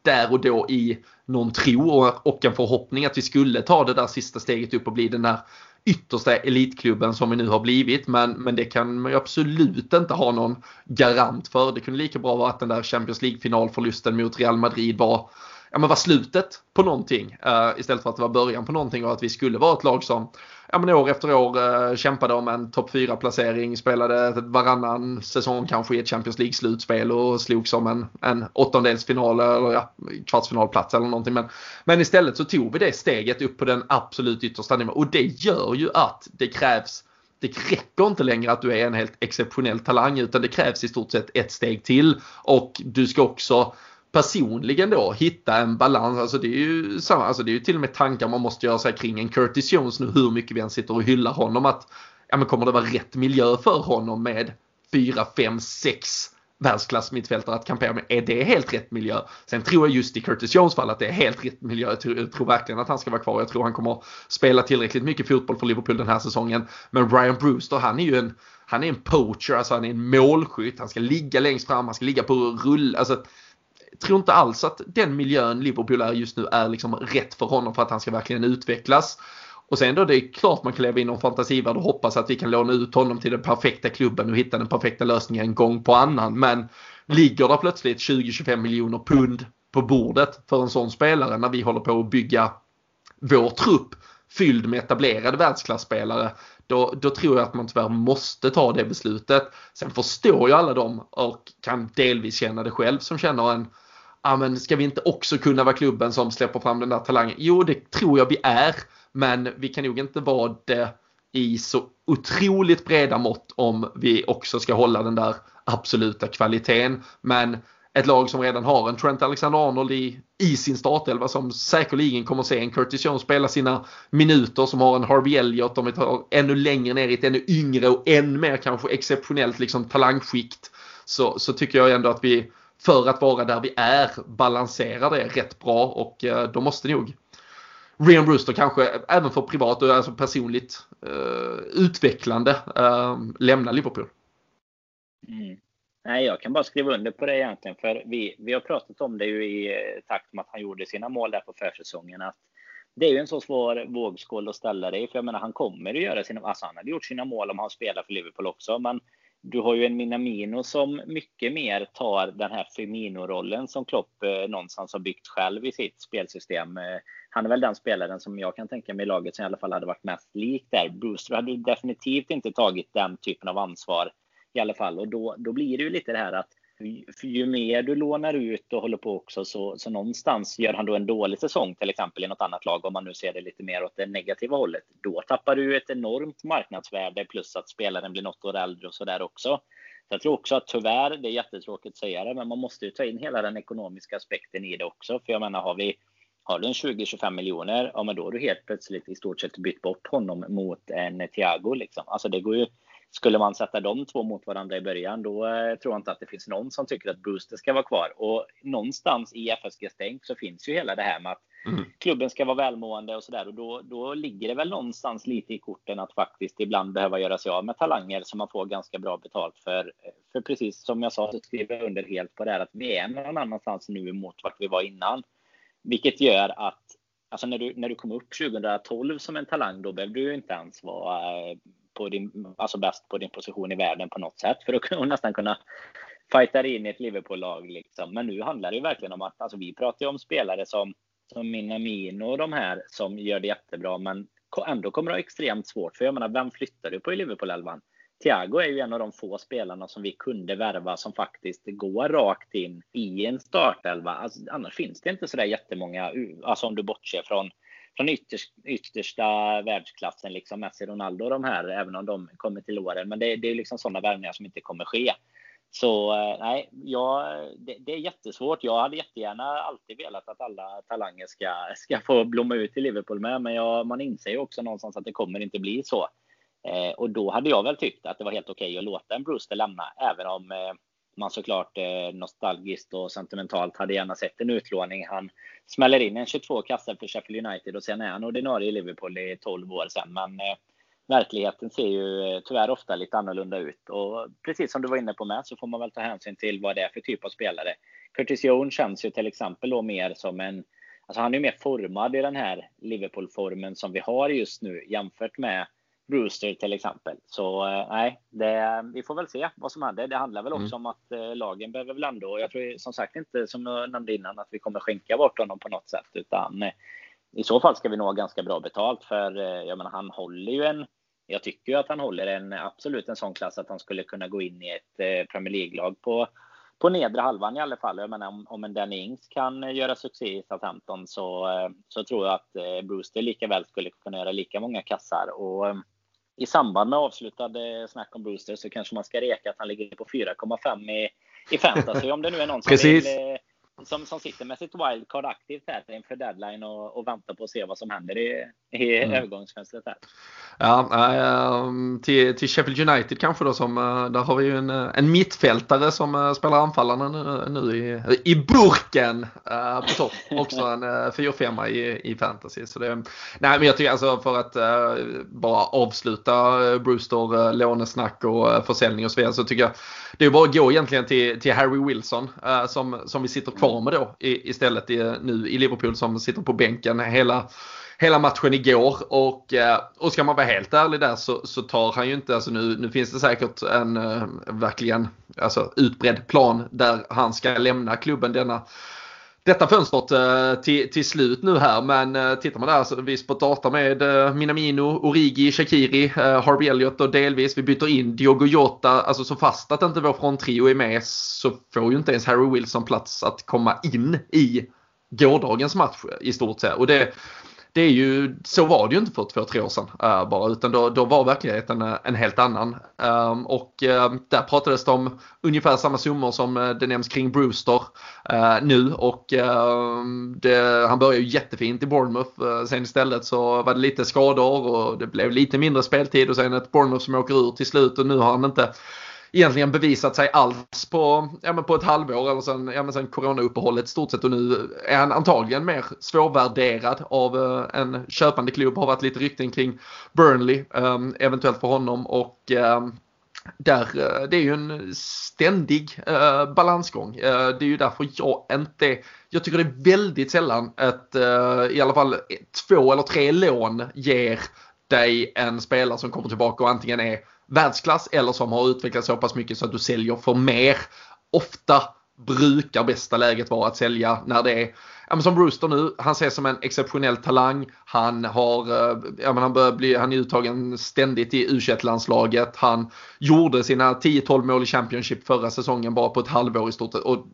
A: där och då i någon tro och en förhoppning att vi skulle ta det där sista steget upp och bli den där yttersta elitklubben som vi nu har blivit. Men, men det kan man ju absolut inte ha någon garant för. Det kunde lika bra vara att den där Champions League-finalförlusten mot Real Madrid var ja, men var slutet på någonting uh, istället för att det var början på någonting och att vi skulle vara ett lag som ja, men år efter år uh, kämpade om en topp 4 placering, spelade varannan säsong kanske i ett Champions League-slutspel och slogs om en, en åttondelsfinal eller ja, kvartsfinalplats eller någonting. Men, men istället så tog vi det steget upp på den absolut yttersta nivån och det gör ju att det krävs det räcker inte längre att du är en helt exceptionell talang utan det krävs i stort sett ett steg till och du ska också personligen då hitta en balans. Alltså det är ju samma, alltså det är ju till och med tankar man måste göra sig kring en Curtis Jones nu hur mycket vi än sitter och hyllar honom att ja men kommer det vara rätt miljö för honom med 4, 5, 6 världsklassmittfältare att kampera med. Är det helt rätt miljö? Sen tror jag just i Curtis Jones fall att det är helt rätt miljö. Jag tror, jag tror verkligen att han ska vara kvar. Jag tror han kommer spela tillräckligt mycket fotboll för Liverpool den här säsongen. Men Ryan Brewster, han är ju en, han är en poacher, alltså han är en målskytt. Han ska ligga längst fram, han ska ligga på rull. Alltså, tror inte alls att den miljön Liverpool är just nu är liksom rätt för honom för att han ska verkligen utvecklas. Och sen då det är klart man kan leva i någon fantasivärld och hoppas att vi kan låna ut honom till den perfekta klubben och hitta den perfekta lösningen en gång på annan. Men ligger det plötsligt 20-25 miljoner pund på bordet för en sån spelare när vi håller på att bygga vår trupp fylld med etablerade världsklasspelare då, då tror jag att man tyvärr måste ta det beslutet. Sen förstår ju alla dem och kan delvis känna det själv som känner en ah, men ska vi inte också kunna vara klubben som släpper fram den där talangen? Jo, det tror jag vi är. Men vi kan nog inte vara det i så otroligt breda mått om vi också ska hålla den där absoluta kvaliteten. Men ett lag som redan har en Trent Alexander-Arnold i, i sin startelva som säkerligen kommer se en Curtis Jones spela sina minuter som har en Harvey Elliott om vi tar ännu längre ner i ett ännu yngre och än mer kanske exceptionellt liksom talangskikt så, så tycker jag ändå att vi för att vara där vi är balanserar det rätt bra och eh, då måste nog Rian Brewster kanske eh, även för privat och alltså personligt uh, utvecklande uh, lämna Liverpool.
B: Mm. Nej, jag kan bara skriva under på det egentligen. För vi, vi har pratat om det ju i takt med att han gjorde sina mål där på försäsongen. Att det är ju en så svår vågskål att ställa dig. För jag menar, han kommer att göra sina... Alltså han hade gjort sina mål om han spelar för Liverpool också. Men du har ju en Minamino som mycket mer tar den här Firmino-rollen som Klopp eh, någonstans har byggt själv i sitt spelsystem. Eh, han är väl den spelaren som jag kan tänka mig i laget som i alla fall hade varit mest lik där. Brewster hade definitivt inte tagit den typen av ansvar i alla fall. Och då, då blir det ju lite det här att för ju mer du lånar ut och håller på också så, så någonstans gör han då en dålig säsong till exempel i något annat lag om man nu ser det lite mer åt det negativa hållet. Då tappar du ett enormt marknadsvärde plus att spelaren blir något år äldre och så där också. Så jag tror också att tyvärr, det är jättetråkigt att säga det, men man måste ju ta in hela den ekonomiska aspekten i det också. För jag menar, har vi har du en 20-25 miljoner, ja men då har du helt plötsligt i stort sett bytt bort honom mot en Thiago liksom. Alltså det går ju skulle man sätta de två mot varandra i början, då eh, tror jag inte att det finns någon som tycker att Brewster ska vara kvar. Och någonstans i FSGs tänk så finns ju hela det här med att mm. klubben ska vara välmående och sådär. Och då, då ligger det väl någonstans lite i korten att faktiskt ibland behöva göra sig av med talanger som man får ganska bra betalt för. För precis som jag sa så skriver jag under helt på det här att vi är någon annanstans nu mot vart vi var innan. Vilket gör att Alltså när du, när du kom upp 2012 som en talang, då behöver du ju inte ens vara eh, på din, alltså bäst på din position i världen på något sätt för att nästan kunna fighta dig in i ett Liverpool-lag. Liksom. Men nu handlar det ju verkligen om att, alltså vi pratar ju om spelare som, som Minamino och de här som gör det jättebra, men ändå kommer det ha extremt svårt. För jag menar, vem flyttar du på i Liverpool-elvan? Thiago är ju en av de få spelarna som vi kunde värva som faktiskt går rakt in i en startelva. Alltså, annars finns det inte sådär jättemånga, alltså om du bortser från från ytterst, yttersta världsklassen, liksom Messi, Ronaldo och de här, även om de kommer till åren. Men det, det är liksom sådana värvningar som inte kommer ske. Så eh, nej, ja, det, det, är jättesvårt. Jag hade jättegärna alltid velat att alla talanger ska, ska få blomma ut i Liverpool med, men jag, man inser ju också någonstans att det kommer inte bli så. Eh, och då hade jag väl tyckt att det var helt okej okay att låta en Brewster lämna, även om eh, man såklart eh, nostalgiskt och sentimentalt hade gärna sett en utlåning. Han smäller in en 22 kassar för Sheffield United och sen är han ordinarie i Liverpool i 12 år sen. Men eh, verkligheten ser ju eh, tyvärr ofta lite annorlunda ut. Och precis som du var inne på med så får man väl ta hänsyn till vad det är för typ av spelare. Curtis Jones känns ju till exempel då mer som en Alltså han är ju mer formad i den här Liverpool-formen som vi har just nu jämfört med Brewster till exempel. Så eh, nej, det, vi får väl se vad som händer. Det handlar väl också mm. om att eh, lagen behöver väl ändå, jag tror som sagt inte som jag nämnde innan att vi kommer skänka bort honom på något sätt utan eh, i så fall ska vi nå ganska bra betalt för eh, jag menar han håller ju en jag tycker ju att han håller en absolut en sån klass att han skulle kunna gå in i ett Premier League-lag på på nedre halvan i alla fall. Jag menar om, om en Danny Ings kan göra succé i Southampton så, så tror jag att Brewster lika väl skulle kunna göra lika många kassar. Och i samband med avslutad snack om Brewster så kanske man ska reka att han ligger på 4,5 i, i fantasy. Om det nu är någon som
A: Precis.
B: vill eh, som, som sitter med sitt wildcard aktivt här inför deadline och, och väntar på att se vad som händer i, i mm. övergångsfönstret här.
A: Ja, äh, till, till Sheffield United kanske då som, äh, där har vi ju en, eh, en mittfältare som äh, spelar anfallarna nu, nu i, i burken på topp. Också en äh, 4-5 i, i fantasy. Så det, nej men jag tycker alltså för att bara avsluta Brewster lånesnack och försäljning och så vidare så tycker jag det är bara att gå egentligen till, till Harry Wilson som, som vi sitter kvar med då istället nu i Liverpool som sitter på bänken hela hela matchen igår. Och, eh, och ska man vara helt ärlig där så, så tar han ju inte, alltså nu, nu finns det säkert en eh, verkligen alltså, utbredd plan där han ska lämna klubben denna detta fönstret eh, till, till slut nu här men eh, tittar man där så vi spottar med eh, Minamino, Origi, Shakiri, Harvey Elliott och delvis vi byter in Diogo Jota. Alltså så fast att inte vår fronttrio är med så får ju inte ens Harry Wilson plats att komma in i gårdagens match i stort sett. Och det, det är ju, så var det ju inte för två, tre år sedan uh, bara, utan då, då var verkligheten uh, en helt annan. Um, och uh, där pratades det om ungefär samma summor som det nämns kring Brewster nu och ehm, det, han började ju jättefint i Bournemouth. sen istället så var det lite skador och det blev lite mindre speltid och sen ett Bournemouth som åker ur till slut och nu har han inte egentligen bevisat sig alls på, ja, men på ett halvår eller sen, ja, men sen coronauppehållet stort sett och nu är han antagligen mer svårvärderad av uh, en köpande klubb. Har varit lite rykten kring Burnley um, eventuellt för honom och um, där, eh, det är ju en ständig eh, balansgång. Eh, det är ju därför jag inte, jag tycker det är väldigt sällan att eh, i alla fall två eller tre lån ger dig en spelare som kommer tillbaka och antingen är världsklass eller som har utvecklats så pass mycket så att du säljer för mer. Ofta brukar bästa läget vara att sälja när det är ja, som Brewster nu, han ses som en exceptionell talang. Han har, eh, ja, men han börjar bli, han är uttagen ständigt i u landslaget Han gjorde sina 10-12 mål i Championship förra säsongen bara på ett halvår i stort sett. Och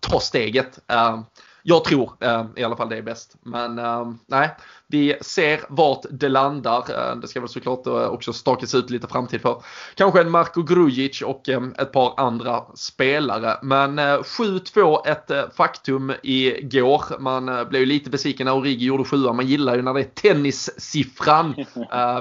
A: ta steget. Eh, jag tror eh, i alla fall det är bäst. Men nej, vi ser vart det landar. Eh, det ska väl såklart eh, också stakas ut lite framtid för kanske en Marko Grujic och eh, ett par andra spelare. Men 7-2 ett faktum igår. Man blev lite besviken när Origi gjorde 7 Man gillar ju när det är tennissiffran.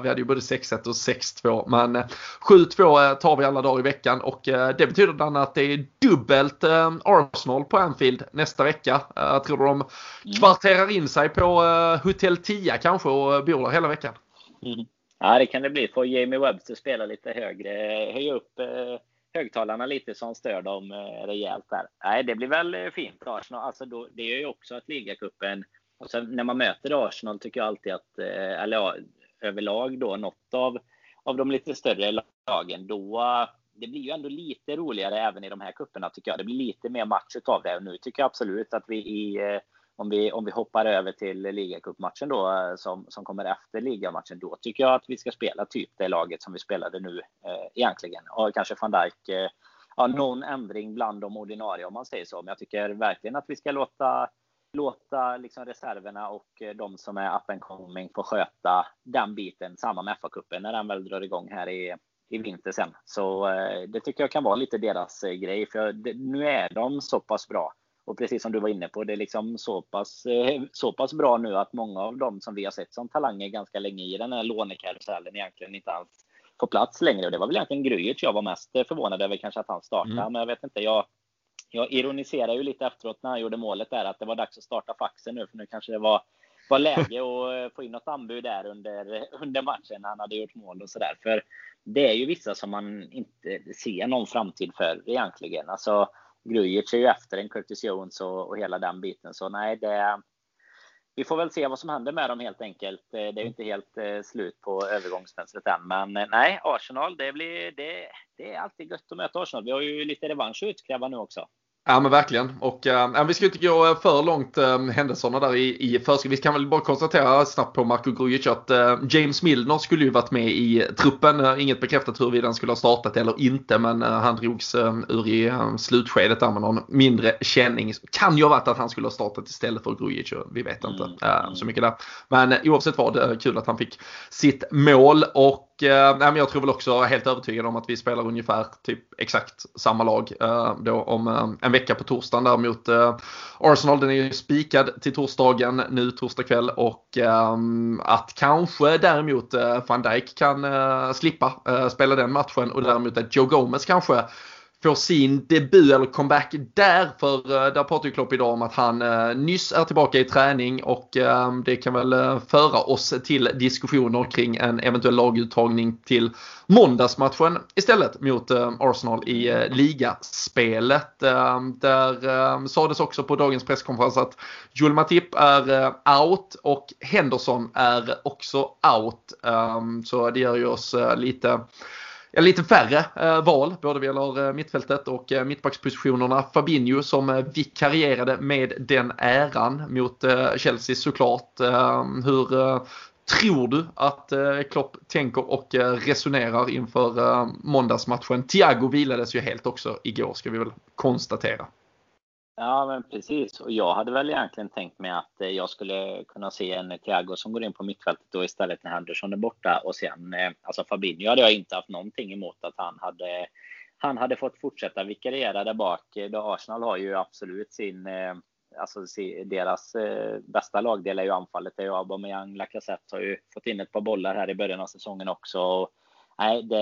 A: Vi hade ju både 6-1 och 6-2. Men 7-2 tar vi alla dagar i veckan och det betyder att det är dubbelt Arsenal på Anfield nästa vecka. Jag tror de kvarterar in sig på Hotel 10 tia kanske och bor där hela veckan.
B: Mm. Ja, det kan det bli. Får Jamie Webster spela lite högre, höja upp eh, högtalarna lite som stör dem eh, rejält där. Nej, det blir väl eh, fint. Arsenal, alltså då, det är ju också att ligacupen, när man möter Arsenal tycker jag alltid att, eh, eller ja, överlag då, något av, av de lite större lagen, då det blir ju ändå lite roligare även i de här kupperna tycker jag. Det blir lite mer match utav det. Och nu tycker jag absolut att vi i eh, om vi, om vi hoppar över till ligacupmatchen då eh, som, som kommer efter ligamatchen, då tycker jag att vi ska spela typ det laget som vi spelade nu eh, egentligen. Och kanske van Dijk, eh, ja, någon ändring bland de ordinarie om man säger så. Men jag tycker verkligen att vi ska låta låta liksom reserverna och eh, de som är up and coming få sköta den biten. Samma med FA-cupen när den väl drar igång här i, i vinter sen. Så eh, det tycker jag kan vara lite deras eh, grej. För det, nu är de så pass bra och precis som du var inne på, det är liksom så pass, eh, så pass bra nu att många av dem som vi har sett som talanger ganska länge i den här lånekarusellen egentligen inte alls får plats längre. Och det var väl egentligen Grujic jag var mest förvånad över kanske att han startade. Mm. Men jag vet inte, jag, jag ironiserar ju lite efteråt när han gjorde målet där att det var dags att starta faxen nu för nu kanske det var, var läge att få in något anbud där under, under matchen när han hade gjort mål och sådär. För det är ju vissa som man inte ser någon framtid för egentligen. Alltså, Grujic är ju efter en Curtis Jones och, och hela den biten. Så nej, det, vi får väl se vad som händer med dem helt enkelt. Eh, det är ju inte helt eh, slut på övergångsfönstret än. Men eh, nej, Arsenal, det, blir, det, det är alltid gött att möta Arsenal. Vi har ju lite revansch att utkräva nu också.
A: Ja men verkligen. Och äh, vi ska inte gå för långt äh, händelserna där i, i förskrift. Vi kan väl bara konstatera snabbt på Marko Grujic att äh, James Milner skulle ju varit med i truppen. Äh, inget bekräftat huruvida han skulle ha startat eller inte men han drogs ur i slutskedet där med någon mindre känning. Kan ju ha varit att han skulle ha startat istället för Grujic. Vi vet inte mm. så mycket där. Men oavsett vad, kul att han fick sitt mål. och eh, jag tror väl också helt övertygad om att vi spelar ungefär typ exakt samma lag eh, då om eh, en vecka på torsdagen där mot eh, Arsenal. Den är ju spikad till torsdagen nu torsdag kväll och eh, att kanske däremot eh, van Dijk kan eh, slippa eh, spela den matchen och däremot att Joe Gomez kanske får sin debut eller comeback där. För eh, där pratar ju Klopp idag om att han eh, nyss är tillbaka i träning och ehm, det kan väl eh, föra oss till diskussioner kring en eventuell laguttagning till måndagsmatchen istället mot Arsenal i ligaspelet. Ehm, där ehm, sades också på dagens presskonferens att Joel Matip är out och Henderson är också out. så det gör ju oss lite ja, lite färre eh, val, både vad gäller eh, mittfältet och eh, mittbackspositionerna. Fabinho som eh, vikarierade med den äran mot eh, Chelsea såklart. Ehm, eh, hur tror du att eh, Klopp tänker och eh, resonerar inför måndagsmatchen? Thiago vilades ju helt också igår ska vi väl konstatera.
B: Ja, men precis. Och jag hade väl egentligen tänkt mig att eh, jag skulle kunna se en Thiago som går in på mittfältet då istället när Henderson är borta. Och sen, eh, alltså Fabinho hade jag inte haft någonting emot att han hade, han hade fått fortsätta vikariera där bak. Eh, då Arsenal har ju absolut sin, alltså deras bästa lagdel är ju anfallet. Det är ju Aubameyang, Lacazette har ju fått in ett par bollar här i början av säsongen också. Nej, det,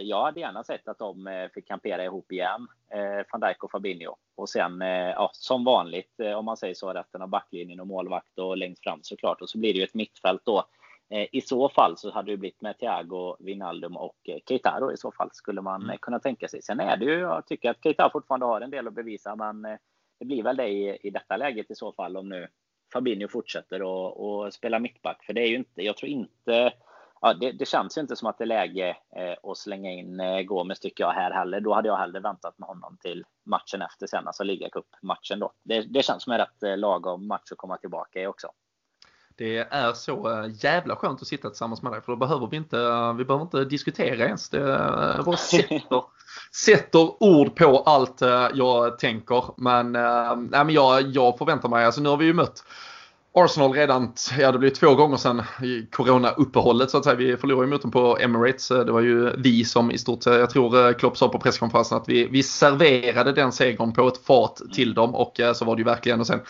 B: jag hade gärna sett att de eh, fick kampera ihop igen, eh, van Dijk och Fabinho. Och sen, eh, ja, som vanligt, om man säger så, resten av backlinjen och målvakt och längst fram såklart. Och så blir det ju ett mittfält då. I så fall så hade det blivit med Thiago, Wijnaldum och Keita då i så fall skulle man mm. kunna tänka sig. Sen är det ju, jag tycker att Keita fortfarande har en del att bevisa, men det blir väl det i, i detta läget i så fall om nu Fabinho fortsätter och, och spela mittback. För det är ju inte, jag tror inte ja, det, det, känns ju inte som att det är läge eh, att slänga in eh, Gomes tycker jag här heller. Då hade jag hellre väntat med honom till matchen efter sen, alltså ligacup-matchen då. Det, det känns som en rätt eh, lagom match att komma tillbaka i också.
A: Det är så eh, jävla skönt att sitta tillsammans med dig för då behöver vi inte, vi behöver inte diskutera ens. Det bara sätter, sätter ord på allt jag tänker. Men, äh, men jag, jag förväntar mig, alltså nu har vi ju mött Arsenal redan, ja det blir två gånger sedan corona-uppehållet så att säga. Vi förlorade mot dem på Emirates. Det var ju vi som i stort sett, jag tror eh, Klopp sa på presskonferensen att vi, vi serverade den segern på ett fat till dem och eh, så var det ju verkligen och sen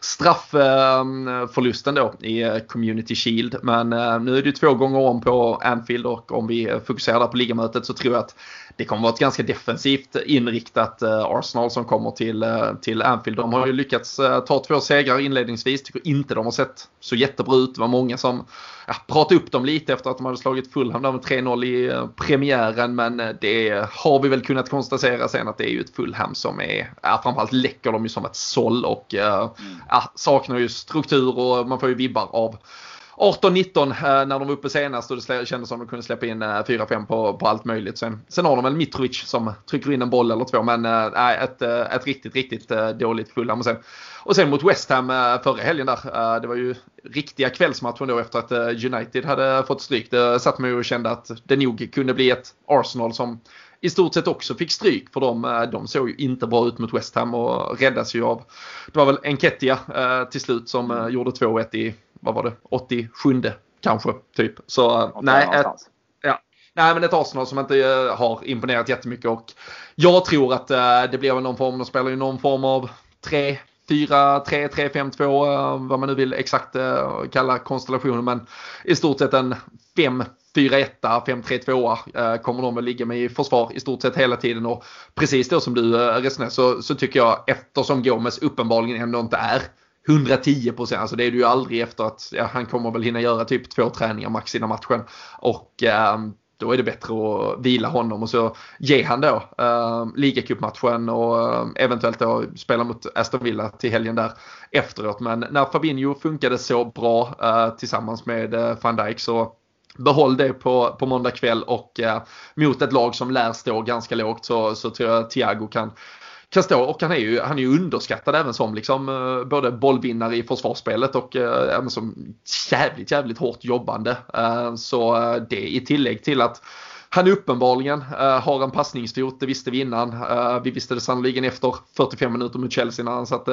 A: straffförlusten eh, då i Community Shield. Men nu är det ju två gånger om på Anfield och om vi fokuserar där på ligamötet så tror jag att det kommer vara ett ganska defensivt inriktat Arsenal som kommer till, till Anfield. De har ju lyckats ta två segrar inledningsvis. Tycker inte de har sett så jättebra ut. Det var många som ja, pratade upp dem lite efter att de hade slagit Fulham med 3-0 i eh, premiären. Men eh, det har vi väl kunnat konstatera sen att det är ju ett Fulham som är, ja, framförallt läcker de ju som ett såll och eh, mm. ja, saknar ju struktur och man får ju vibbar av 18-19 eh, när de var uppe senast och det kändes som att de kunde släppa in eh, 4-5 på, på allt möjligt. Sen, sen har de väl Mitrovic som trycker in en boll eller två men äh, ett, ett riktigt, riktigt dåligt Fulham. Och sen och sen mot West Ham förra helgen där. Det var ju riktiga kvällsmatchen då efter att United hade fått stryk. Det satt mig och kände att det nog kunde bli ett Arsenal som i stort sett också fick stryk för de, de såg ju inte bra ut mot West Ham och räddas ju av, det var väl Enketia till slut som gjorde 2-1 i, vad var det, 87 kanske typ. Så nej, ett, ja, nej men ett Arsenal som inte har imponerat jättemycket och jag tror att det blir någon form, de spelar ju någon form av 3 4-3-3-5-2, vad man nu vill exakt eh, kalla konstellationen. Men i stort sett en 5-4-1, 5-3-2 eh, kommer de väl ligga med i försvar i stort sett hela tiden. Och precis då som du eh, resonerar så, så tycker jag eftersom Gomes uppenbarligen ändå inte är 110 procent, alltså det är du ju aldrig efter att ja, han kommer väl hinna göra typ två träningar max innan matchen. Och eh, då är det bättre att vila honom och så ge han då eh, ligacupmatchen och eh, eventuellt då spela mot Aston Villa till helgen där efteråt. Men när Fabinho funkade så bra eh, tillsammans med eh, van Dijk så Behåll det på, på måndag kväll och eh, mot ett lag som lär stå ganska lågt så, så tror jag Thiago kan kan och han är ju, han är ju underskattad även som liksom eh, både bollvinnare i försvarsspelet och eh, även som jävligt, jävligt hårt jobbande. Eh, så det i tillägg till att han uppenbarligen har en passningsfot, det visste vi innan. vi visste det sannoliken efter 45 minuter mot Chelsea när han satte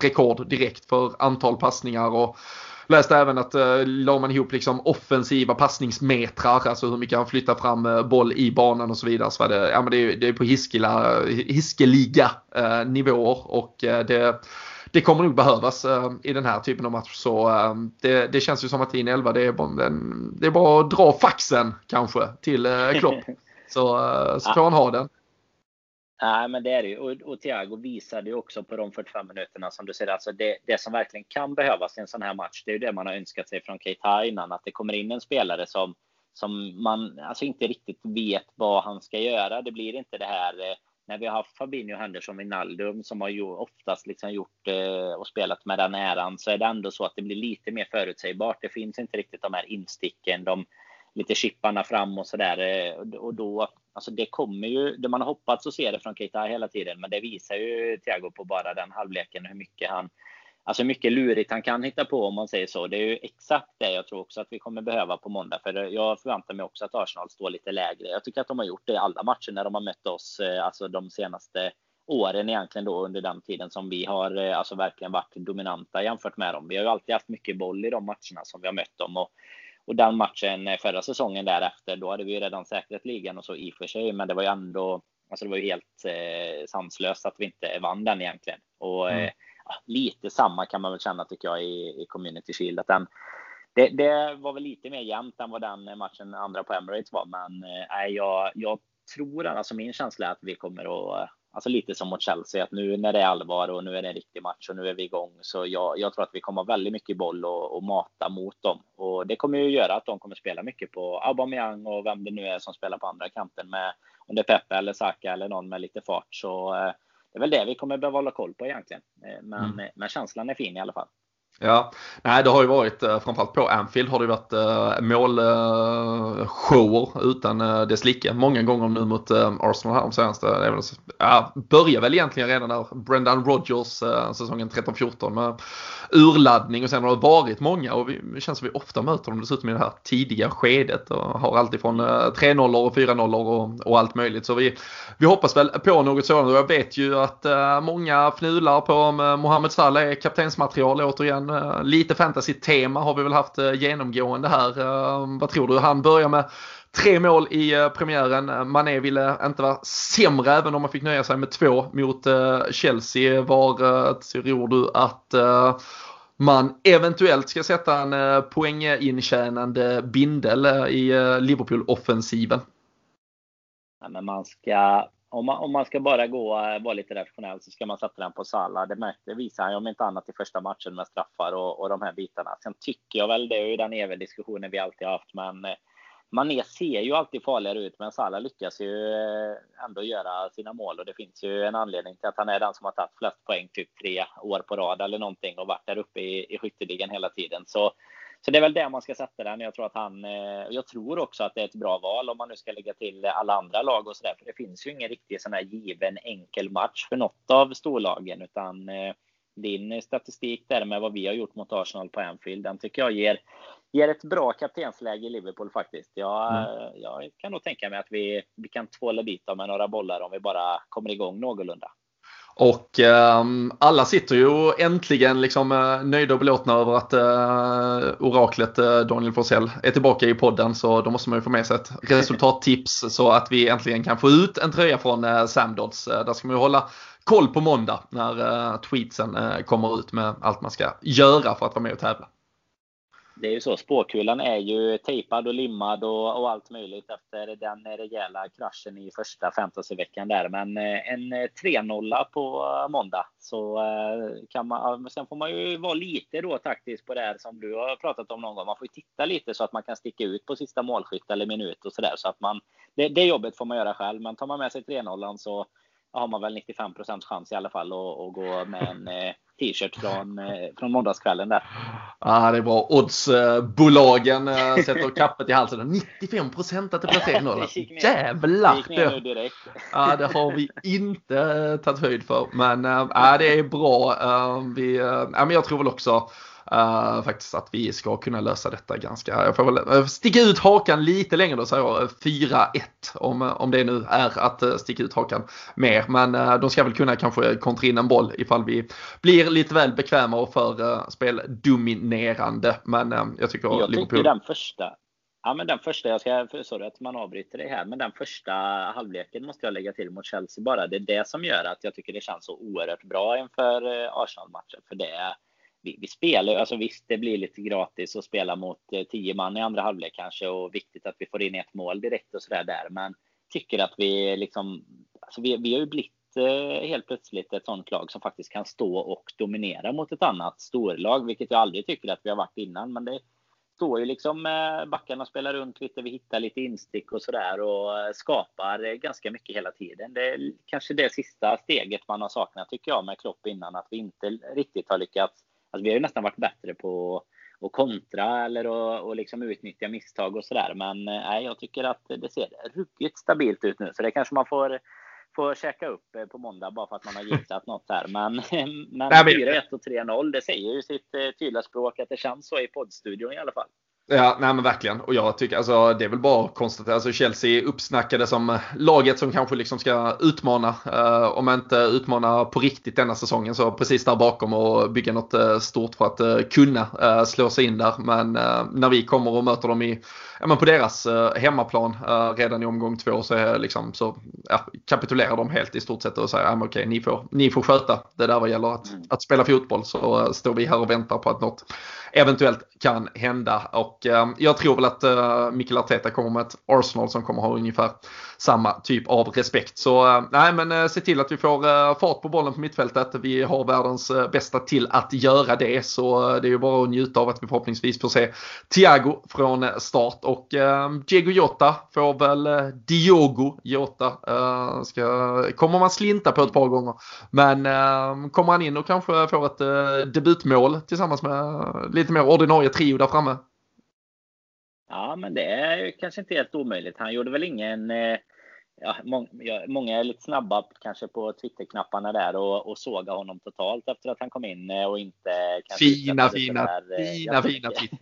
A: rekord direkt för antal passningar och Läste även att eh, la man ihop liksom offensiva passningsmetrar, alltså hur mycket han flyttar fram eh, boll i banan och så vidare. Så var det, ja, men det, är, det är på hiskela, hiskeliga eh, nivåer och eh, det, det kommer nog behövas eh, i den här typen av match. Så eh, det, det, känns ju som att in 11 det är, bara, det är bara att dra faxen kanske till eh, Klopp. Så, så får han ha den.
B: Nej, men det är det ju. Och, och Thiago visade ju också på de 45 minuterna som du säger, alltså det, det som verkligen kan behövas i en sån här match, det är ju det man har önskat sig från Keita innan, att det kommer in en spelare som, som man alltså inte riktigt vet vad han ska göra. Det blir inte det här eh, när vi har haft Fabinho Henderson Wijnaldum som har ju oftast liksom gjort eh, och spelat med den äran så är det ändå så att det blir lite mer förutsägbart. Det finns inte riktigt de här insticken, de lite chipparna fram och sådär. Eh, och då, alltså det kommer ju, det man har hoppats att se det från Keita hela tiden, men det visar ju Thiago på bara den halvleken hur mycket han, alltså hur mycket lurigt han kan hitta på om man säger så. Det är ju exakt det jag tror också att vi kommer behöva på måndag, för jag förväntar mig också att Arsenal står lite lägre. Jag tycker att de har gjort det i alla matcher när de har mött oss, eh, alltså de senaste åren egentligen då under den tiden som vi har eh, alltså verkligen varit dominanta jämfört med dem. Vi har ju alltid haft mycket boll i de matcherna som vi har mött dem och, och den matchen eh, förra säsongen därefter, då hade vi ju redan säkrat ligan och så i och för sig, men det var ju ändå Alltså det var ju helt eh, sanslöst att vi inte vann den egentligen. Och mm. eh, lite samma kan man väl känna tycker jag i, i Community Shield. Att den, det, det, var väl lite mer jämnt än vad den matchen andra på Emirates var. Men eh, jag, jag tror, alltså min känsla är att vi kommer att Alltså lite som mot Chelsea, att nu när det är allvar och nu är det en riktig match och nu är vi igång. Så jag, jag tror att vi kommer ha väldigt mycket boll och, och mata mot dem. Och det kommer ju göra att de kommer spela mycket på Aubameyang och vem det nu är som spelar på andra kanten med om det är Pepe eller Saka eller någon med lite fart. Så eh, det är väl det vi kommer behöva hålla koll på egentligen. Eh, men, mm. men känslan är fin i alla fall.
A: Ja, nej det har ju varit eh, framförallt på Anfield har det varit eh, målshower eh, utan dess like. Många gånger nu mot Arsenal här de senaste. Det ja, börjar väl egentligen redan där Brendan Rodgers säsongen 13-14 med urladdning och sen har det varit många och vi, det känns som vi ofta möter dem dessutom i det här tidiga skedet och har alltifrån 3-0 och 4-0 och, och allt möjligt. Så vi, vi hoppas väl på något sådant och jag vet ju att många fnular på om Mohamed Salah är kaptensmaterial återigen Eh, lite fantasy-tema har vi väl haft eh, genomgående här. Eh, vad tror du? Han börjar med tre mål i eh, premiären. Mané ville inte vara sämre även om man fick nöja sig med två mot Chelsea. Var tror du att man eventuellt ska sätta en poängintjänande bindel i Liverpool-offensiven?
B: Ja, men man ska om man, om man ska bara gå eh, vara lite rationell så ska man sätta den på Salah. Det, det visar han ju om inte annat i första matchen med straffar och, och de här bitarna. Sen tycker jag väl, det är ju den eviga diskussionen vi alltid haft, men eh, Mané ser ju alltid farligare ut, men Salah lyckas ju eh, ändå göra sina mål och det finns ju en anledning till att han är den som har tagit flest poäng typ tre år på rad eller någonting och varit där uppe i, i skytteligan hela tiden. Så så det är väl där man ska sätta den. Jag tror att han, eh, jag tror också att det är ett bra val om man nu ska lägga till alla andra lag och så där. För det finns ju ingen riktig sån här given enkel match för något av storlagen, utan eh, din statistik där med vad vi har gjort mot Arsenal på Anfield, den tycker jag ger, ger ett bra kaptensläge i Liverpool faktiskt. Jag, mm. jag kan nog tänka mig att vi, vi kan tvåla dit dem med några bollar om vi bara kommer igång någorlunda.
A: Och eh, alla sitter ju äntligen liksom eh, nöjda och belåtna över att eh, oraklet eh, Daniel Forsell är tillbaka i podden. Så då måste man ju få med sig ett resultattips så att vi äntligen kan få ut en tröja från eh, Samdods. Eh, där ska man ju hålla koll på måndag när eh, tweetsen kommer ut med allt man ska göra för att vara med och tävla
B: det är ju så, spåkulan är ju tejpad och limmad och, och, allt möjligt efter den rejäla kraschen i första fantasyveckan där. Men eh, en eh, 3-0 på eh, måndag så kan man, sen får man ju vara lite då taktisk på det här som du har pratat om någon gång. Man får ju titta lite så att man kan sticka ut på sista målskytt eller minut och så där så att man, det, det jobbet får man göra själv. Men tar man med sig 3-0 så har man väl 95% chans i alla fall att, att gå med en eh, t-shirt från, eh, från måndagskvällen där.
A: Ja, det är bra. Oddsbolagen äh, sätter kappet i halsen. 95 procent att det blir 3-0. Jävlar!
B: Det, direkt.
A: ja, det har vi inte tagit höjd för. Men äh, det är bra. Vi, uh, men jag tror väl också Uh, faktiskt att vi ska kunna lösa detta ganska. Jag får väl uh, sticka ut hakan lite längre då säger jag 4-1 om, om det nu är att uh, sticka ut hakan mer. Men uh, de ska väl kunna kanske kontra in en boll ifall vi blir lite väl bekväma och för uh, speldominerande. Men jag tycker
B: jag Liverpool... tycker den första Ja, men den första, jag ska, sorry att man avbryter det här, men den första halvleken måste jag lägga till mot Chelsea bara. Det är det som gör att jag tycker det känns så oerhört bra inför Arsenal-matchen. För det vi, vi spelar, alltså visst det blir lite gratis att spela mot eh, tio man i andra halvlek kanske och viktigt att vi får in ett mål direkt och sådär där. Men tycker att vi liksom, alltså vi, vi har ju blivit eh, helt plötsligt ett sånt lag som faktiskt kan stå och dominera mot ett annat storlag, vilket jag aldrig tycker att vi har varit innan. Men det står ju liksom eh, backarna spelar runt lite, vi hittar lite instick och sådär och eh, skapar eh, ganska mycket hela tiden. Det är kanske det sista steget man har saknat tycker jag med Klopp innan, att vi inte riktigt har lyckats Alltså vi har ju nästan varit bättre på att kontra eller och liksom utnyttja misstag och sådär. Men eh, nej, jag tycker att det ser ruggigt stabilt ut nu. Så det kanske man får, får käka upp eh, på måndag bara för att man har gissat något här. Men, men 4-1 och 3-0, det säger ju sitt eh, tydliga språk att det känns så i poddstudion i alla fall.
A: Ja, nej men verkligen. Och jag tycker alltså det är väl bara att konstatera. Alltså Chelsea uppsnackade som laget som kanske liksom ska utmana. Uh, om inte utmana på riktigt denna säsongen så precis där bakom och bygga något uh, stort för att uh, kunna slå sig in där. Men när vi kommer och möter dem i ja, men på deras eh, hemmaplan eh, redan i omgång två så, är liksom, så ja, kapitulerar de helt i stort sett och säger ja, okej, ni, får, ni får sköta det där vad gäller att, mm. att spela fotboll så står vi här och väntar på att något eventuellt kan hända. Och uh, jag tror väl att eh, uh, Mikael Arteta kommer med ett Arsenal som kommer ha ungefär samma typ av respekt. Så eh, nej men eh, se till att vi får fart på bollen på mittfältet. Vi har världens bästa till att göra det så det är ju bara att njuta av att vi förhoppningsvis får se Thiago från start och ehm, Diego Jota får väl Diogo Jota. ska, kommer man slinta på ett par gånger. Men ehm, kommer han in och kanske får ett debutmål tillsammans med lite mer ordinarie trio där framme.
B: Ja, men det är ju kanske inte helt omöjligt. Han gjorde väl ingen... Eh, ja, många är lite snabba kanske på Twitterknapparna där och, och såga honom totalt efter att han kom in eh, och inte...
A: Fina, fina, där, eh, fina, fina Twitter.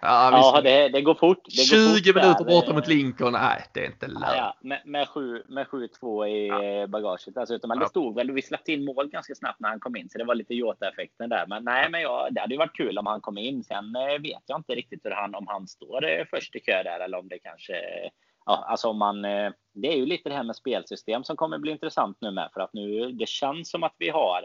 B: Ja, ja det, det, går fort. Det
A: 20 går fort minuter borta mot Lincoln. Nej, det är inte lönt. Ja,
B: ja. Med, med 7-2 i ja. bagaget. Dessutom, ja. det stod väl, vi släppte in mål ganska snabbt när han kom in, så det var lite Jota-effekten där. Men nej, men ja, det hade ju varit kul om han kom in. Sen eh, vet jag inte riktigt hur han, om han står eh, först i kö där eller om det kanske Ja, alltså om man, eh, det är ju lite det här med spelsystem som kommer bli intressant nu med för att nu det känns som att vi har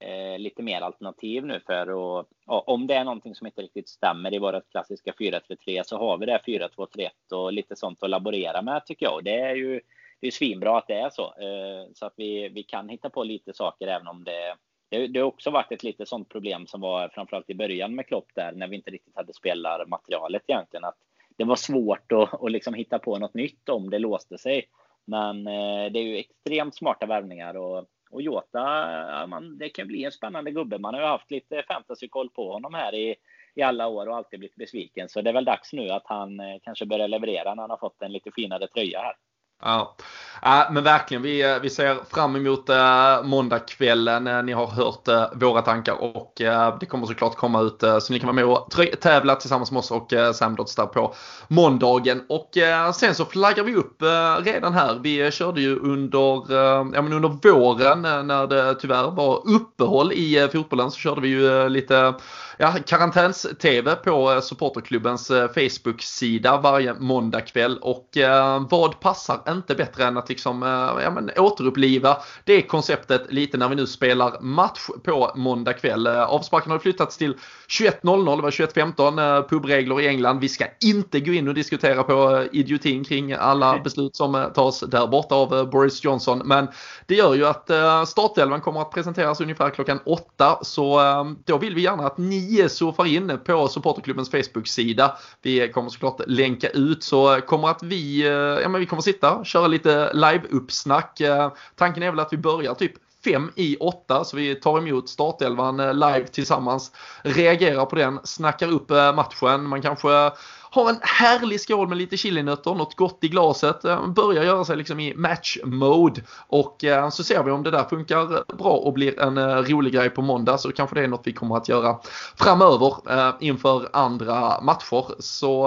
B: eh, lite mer alternativ nu för att om det är någonting som inte riktigt stämmer i vårt klassiska 4-3-3 så har vi det 4-2-3-1 och lite sånt att laborera med tycker jag. Och det är ju det är svinbra att det är så eh, så att vi, vi kan hitta på lite saker även om det det, det har också varit ett lite sånt problem som var framförallt i början med Klopp där när vi inte riktigt hade spelarmaterialet egentligen. Att det var svårt att, att liksom hitta på något nytt om det låste sig. Men eh, det är ju extremt smarta värvningar och och Jota, man, det kan bli en spännande gubbe. Man har ju haft lite fantasykoll på honom här i, i alla år och alltid blivit besviken. Så det är väl dags nu att han eh, kanske börjar leverera när han har fått en lite finare tröja här.
A: Ja. ja, men verkligen. Vi, eh, vi ser fram emot eh, måndagskvällen. Eh, ni har hört våra tankar och det kommer såklart komma ut så ni kan vara med och tävla tillsammans med oss och Samdots där på måndagen. Och sen så flaggar vi upp redan här. Vi körde ju under, ja, men under våren när det tyvärr var uppehåll i fotbollen så körde vi ju lite ja, karantäns-tv på eh, supporterklubbens eh, Facebook-sida varje måndagkväll. Och eh, vad passar inte bättre än att liksom, eh, ja, men, återuppliva det konceptet lite när vi nu spelar match på måndag kväll. Eh, avsparken har flyttats till 21.00, det var 21.15 eh, pubregler i England. Vi ska inte gå in och diskutera på idiotin kring alla beslut som tas där borta av Boris Johnson. Men det gör ju att startelvan kommer att presenteras ungefär klockan åtta. Så då vill vi gärna att ni surfar in på supporterklubbens Facebook-sida. Vi kommer såklart länka ut så kommer att vi, eh, ja men vi kommer sitta, köra lite live-uppsnack. Eh, tanken är väl att vi börjar typ fem i åtta så vi tar emot startelvan eh, live tillsammans. Reagerar på den, snackar upp matchen. Man kanske har en härlig skål med lite chilinötter, något gott i glaset, eh, börjar göra sig liksom i match mode och eh, så ser vi om det där funkar bra och blir en eh, rolig grej på måndag så kanske det är något vi kommer att göra framöver inför andra matcher. Så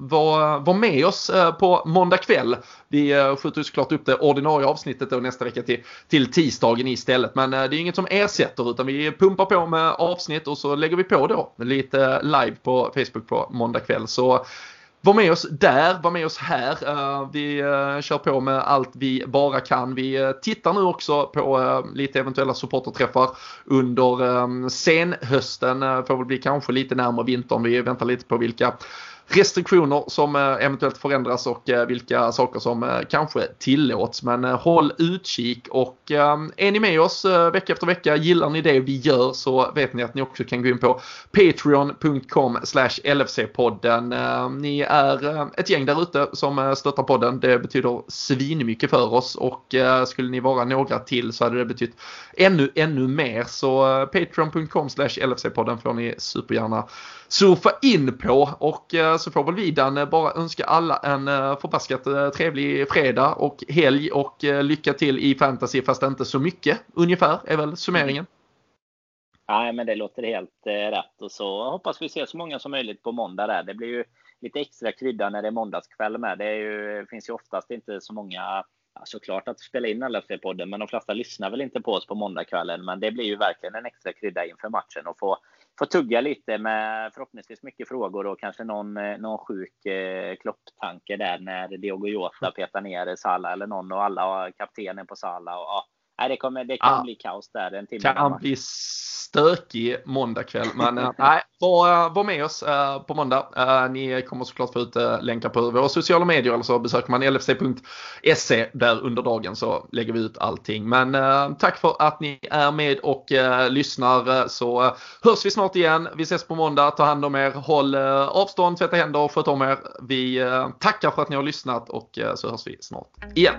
A: var, var med oss på måndag kväll. Vi skjuter såklart upp det ordinarie avsnittet då nästa vecka till, till tisdagen istället. Men det är inget som ersätter utan vi pumpar på med avsnitt och så lägger vi på då lite live på Facebook på måndag kväll. Så var med oss där, var med oss här. Eh, vi eh, kör på med allt vi bara kan. Vi eh, tittar nu också på lite eventuella supporterträffar under senhösten. Får väl bli kanske lite närmare vintern. Vi väntar lite på vilka restriktioner som eh, eventuellt förändras och eh, vilka saker som eh, kanske tillåts. Men håll utkik och är ni med oss vecka efter vecka, gillar ni det vi gör så vet ni att ni också kan gå in på patreon.com LFC-podden. Ni är ett gäng där ute som stöttar podden. Det betyder svinmycket för oss och skulle ni vara några till så hade det betytt ännu, ännu mer. Så patreon.com LFC-podden får ni supergärna surfa in på och eh, så får väl Vidan eh, bara önska alla en eh, förbaskat trevlig fredag och helg och lycka till i fantasy fast inte så mycket ungefär är väl summeringen.
B: Nej, men det låter helt rätt. Och så hoppas vi se så många som möjligt på måndag där. Det blir ju lite extra krydda när det är måndagskväll med. Det är ju, finns ju oftast inte så många Ja, såklart att spela in LFC-podden, men de flesta lyssnar väl inte på oss på måndagskvällen. Men det blir ju verkligen en extra krydda inför matchen och få, få tugga lite med förhoppningsvis mycket frågor och kanske någon, eh, någon sjuk eh, klopptanke där när Diogo Jota petar ner Sala eller någon och alla har kaptenen på Sala. Och, ja, Nej, det, kommer, det kan ja. bli kaos där en timme.
A: Kan bli stökig måndagkväll. Men äh, nej, var, var med oss äh, på måndag. Ni kommer såklart få ut länkar på våra sociala medier eller så besöker man lfc.se där under dagen så lägger vi ut allting. Men tack för att ni är med och lyssnar så hörs vi snart igen. Vi ses på måndag. Ta hand om er. Håll avstånd, tvätta händer och sköt om er. Vi tackar för att ni har lyssnat och så hörs vi snart igen.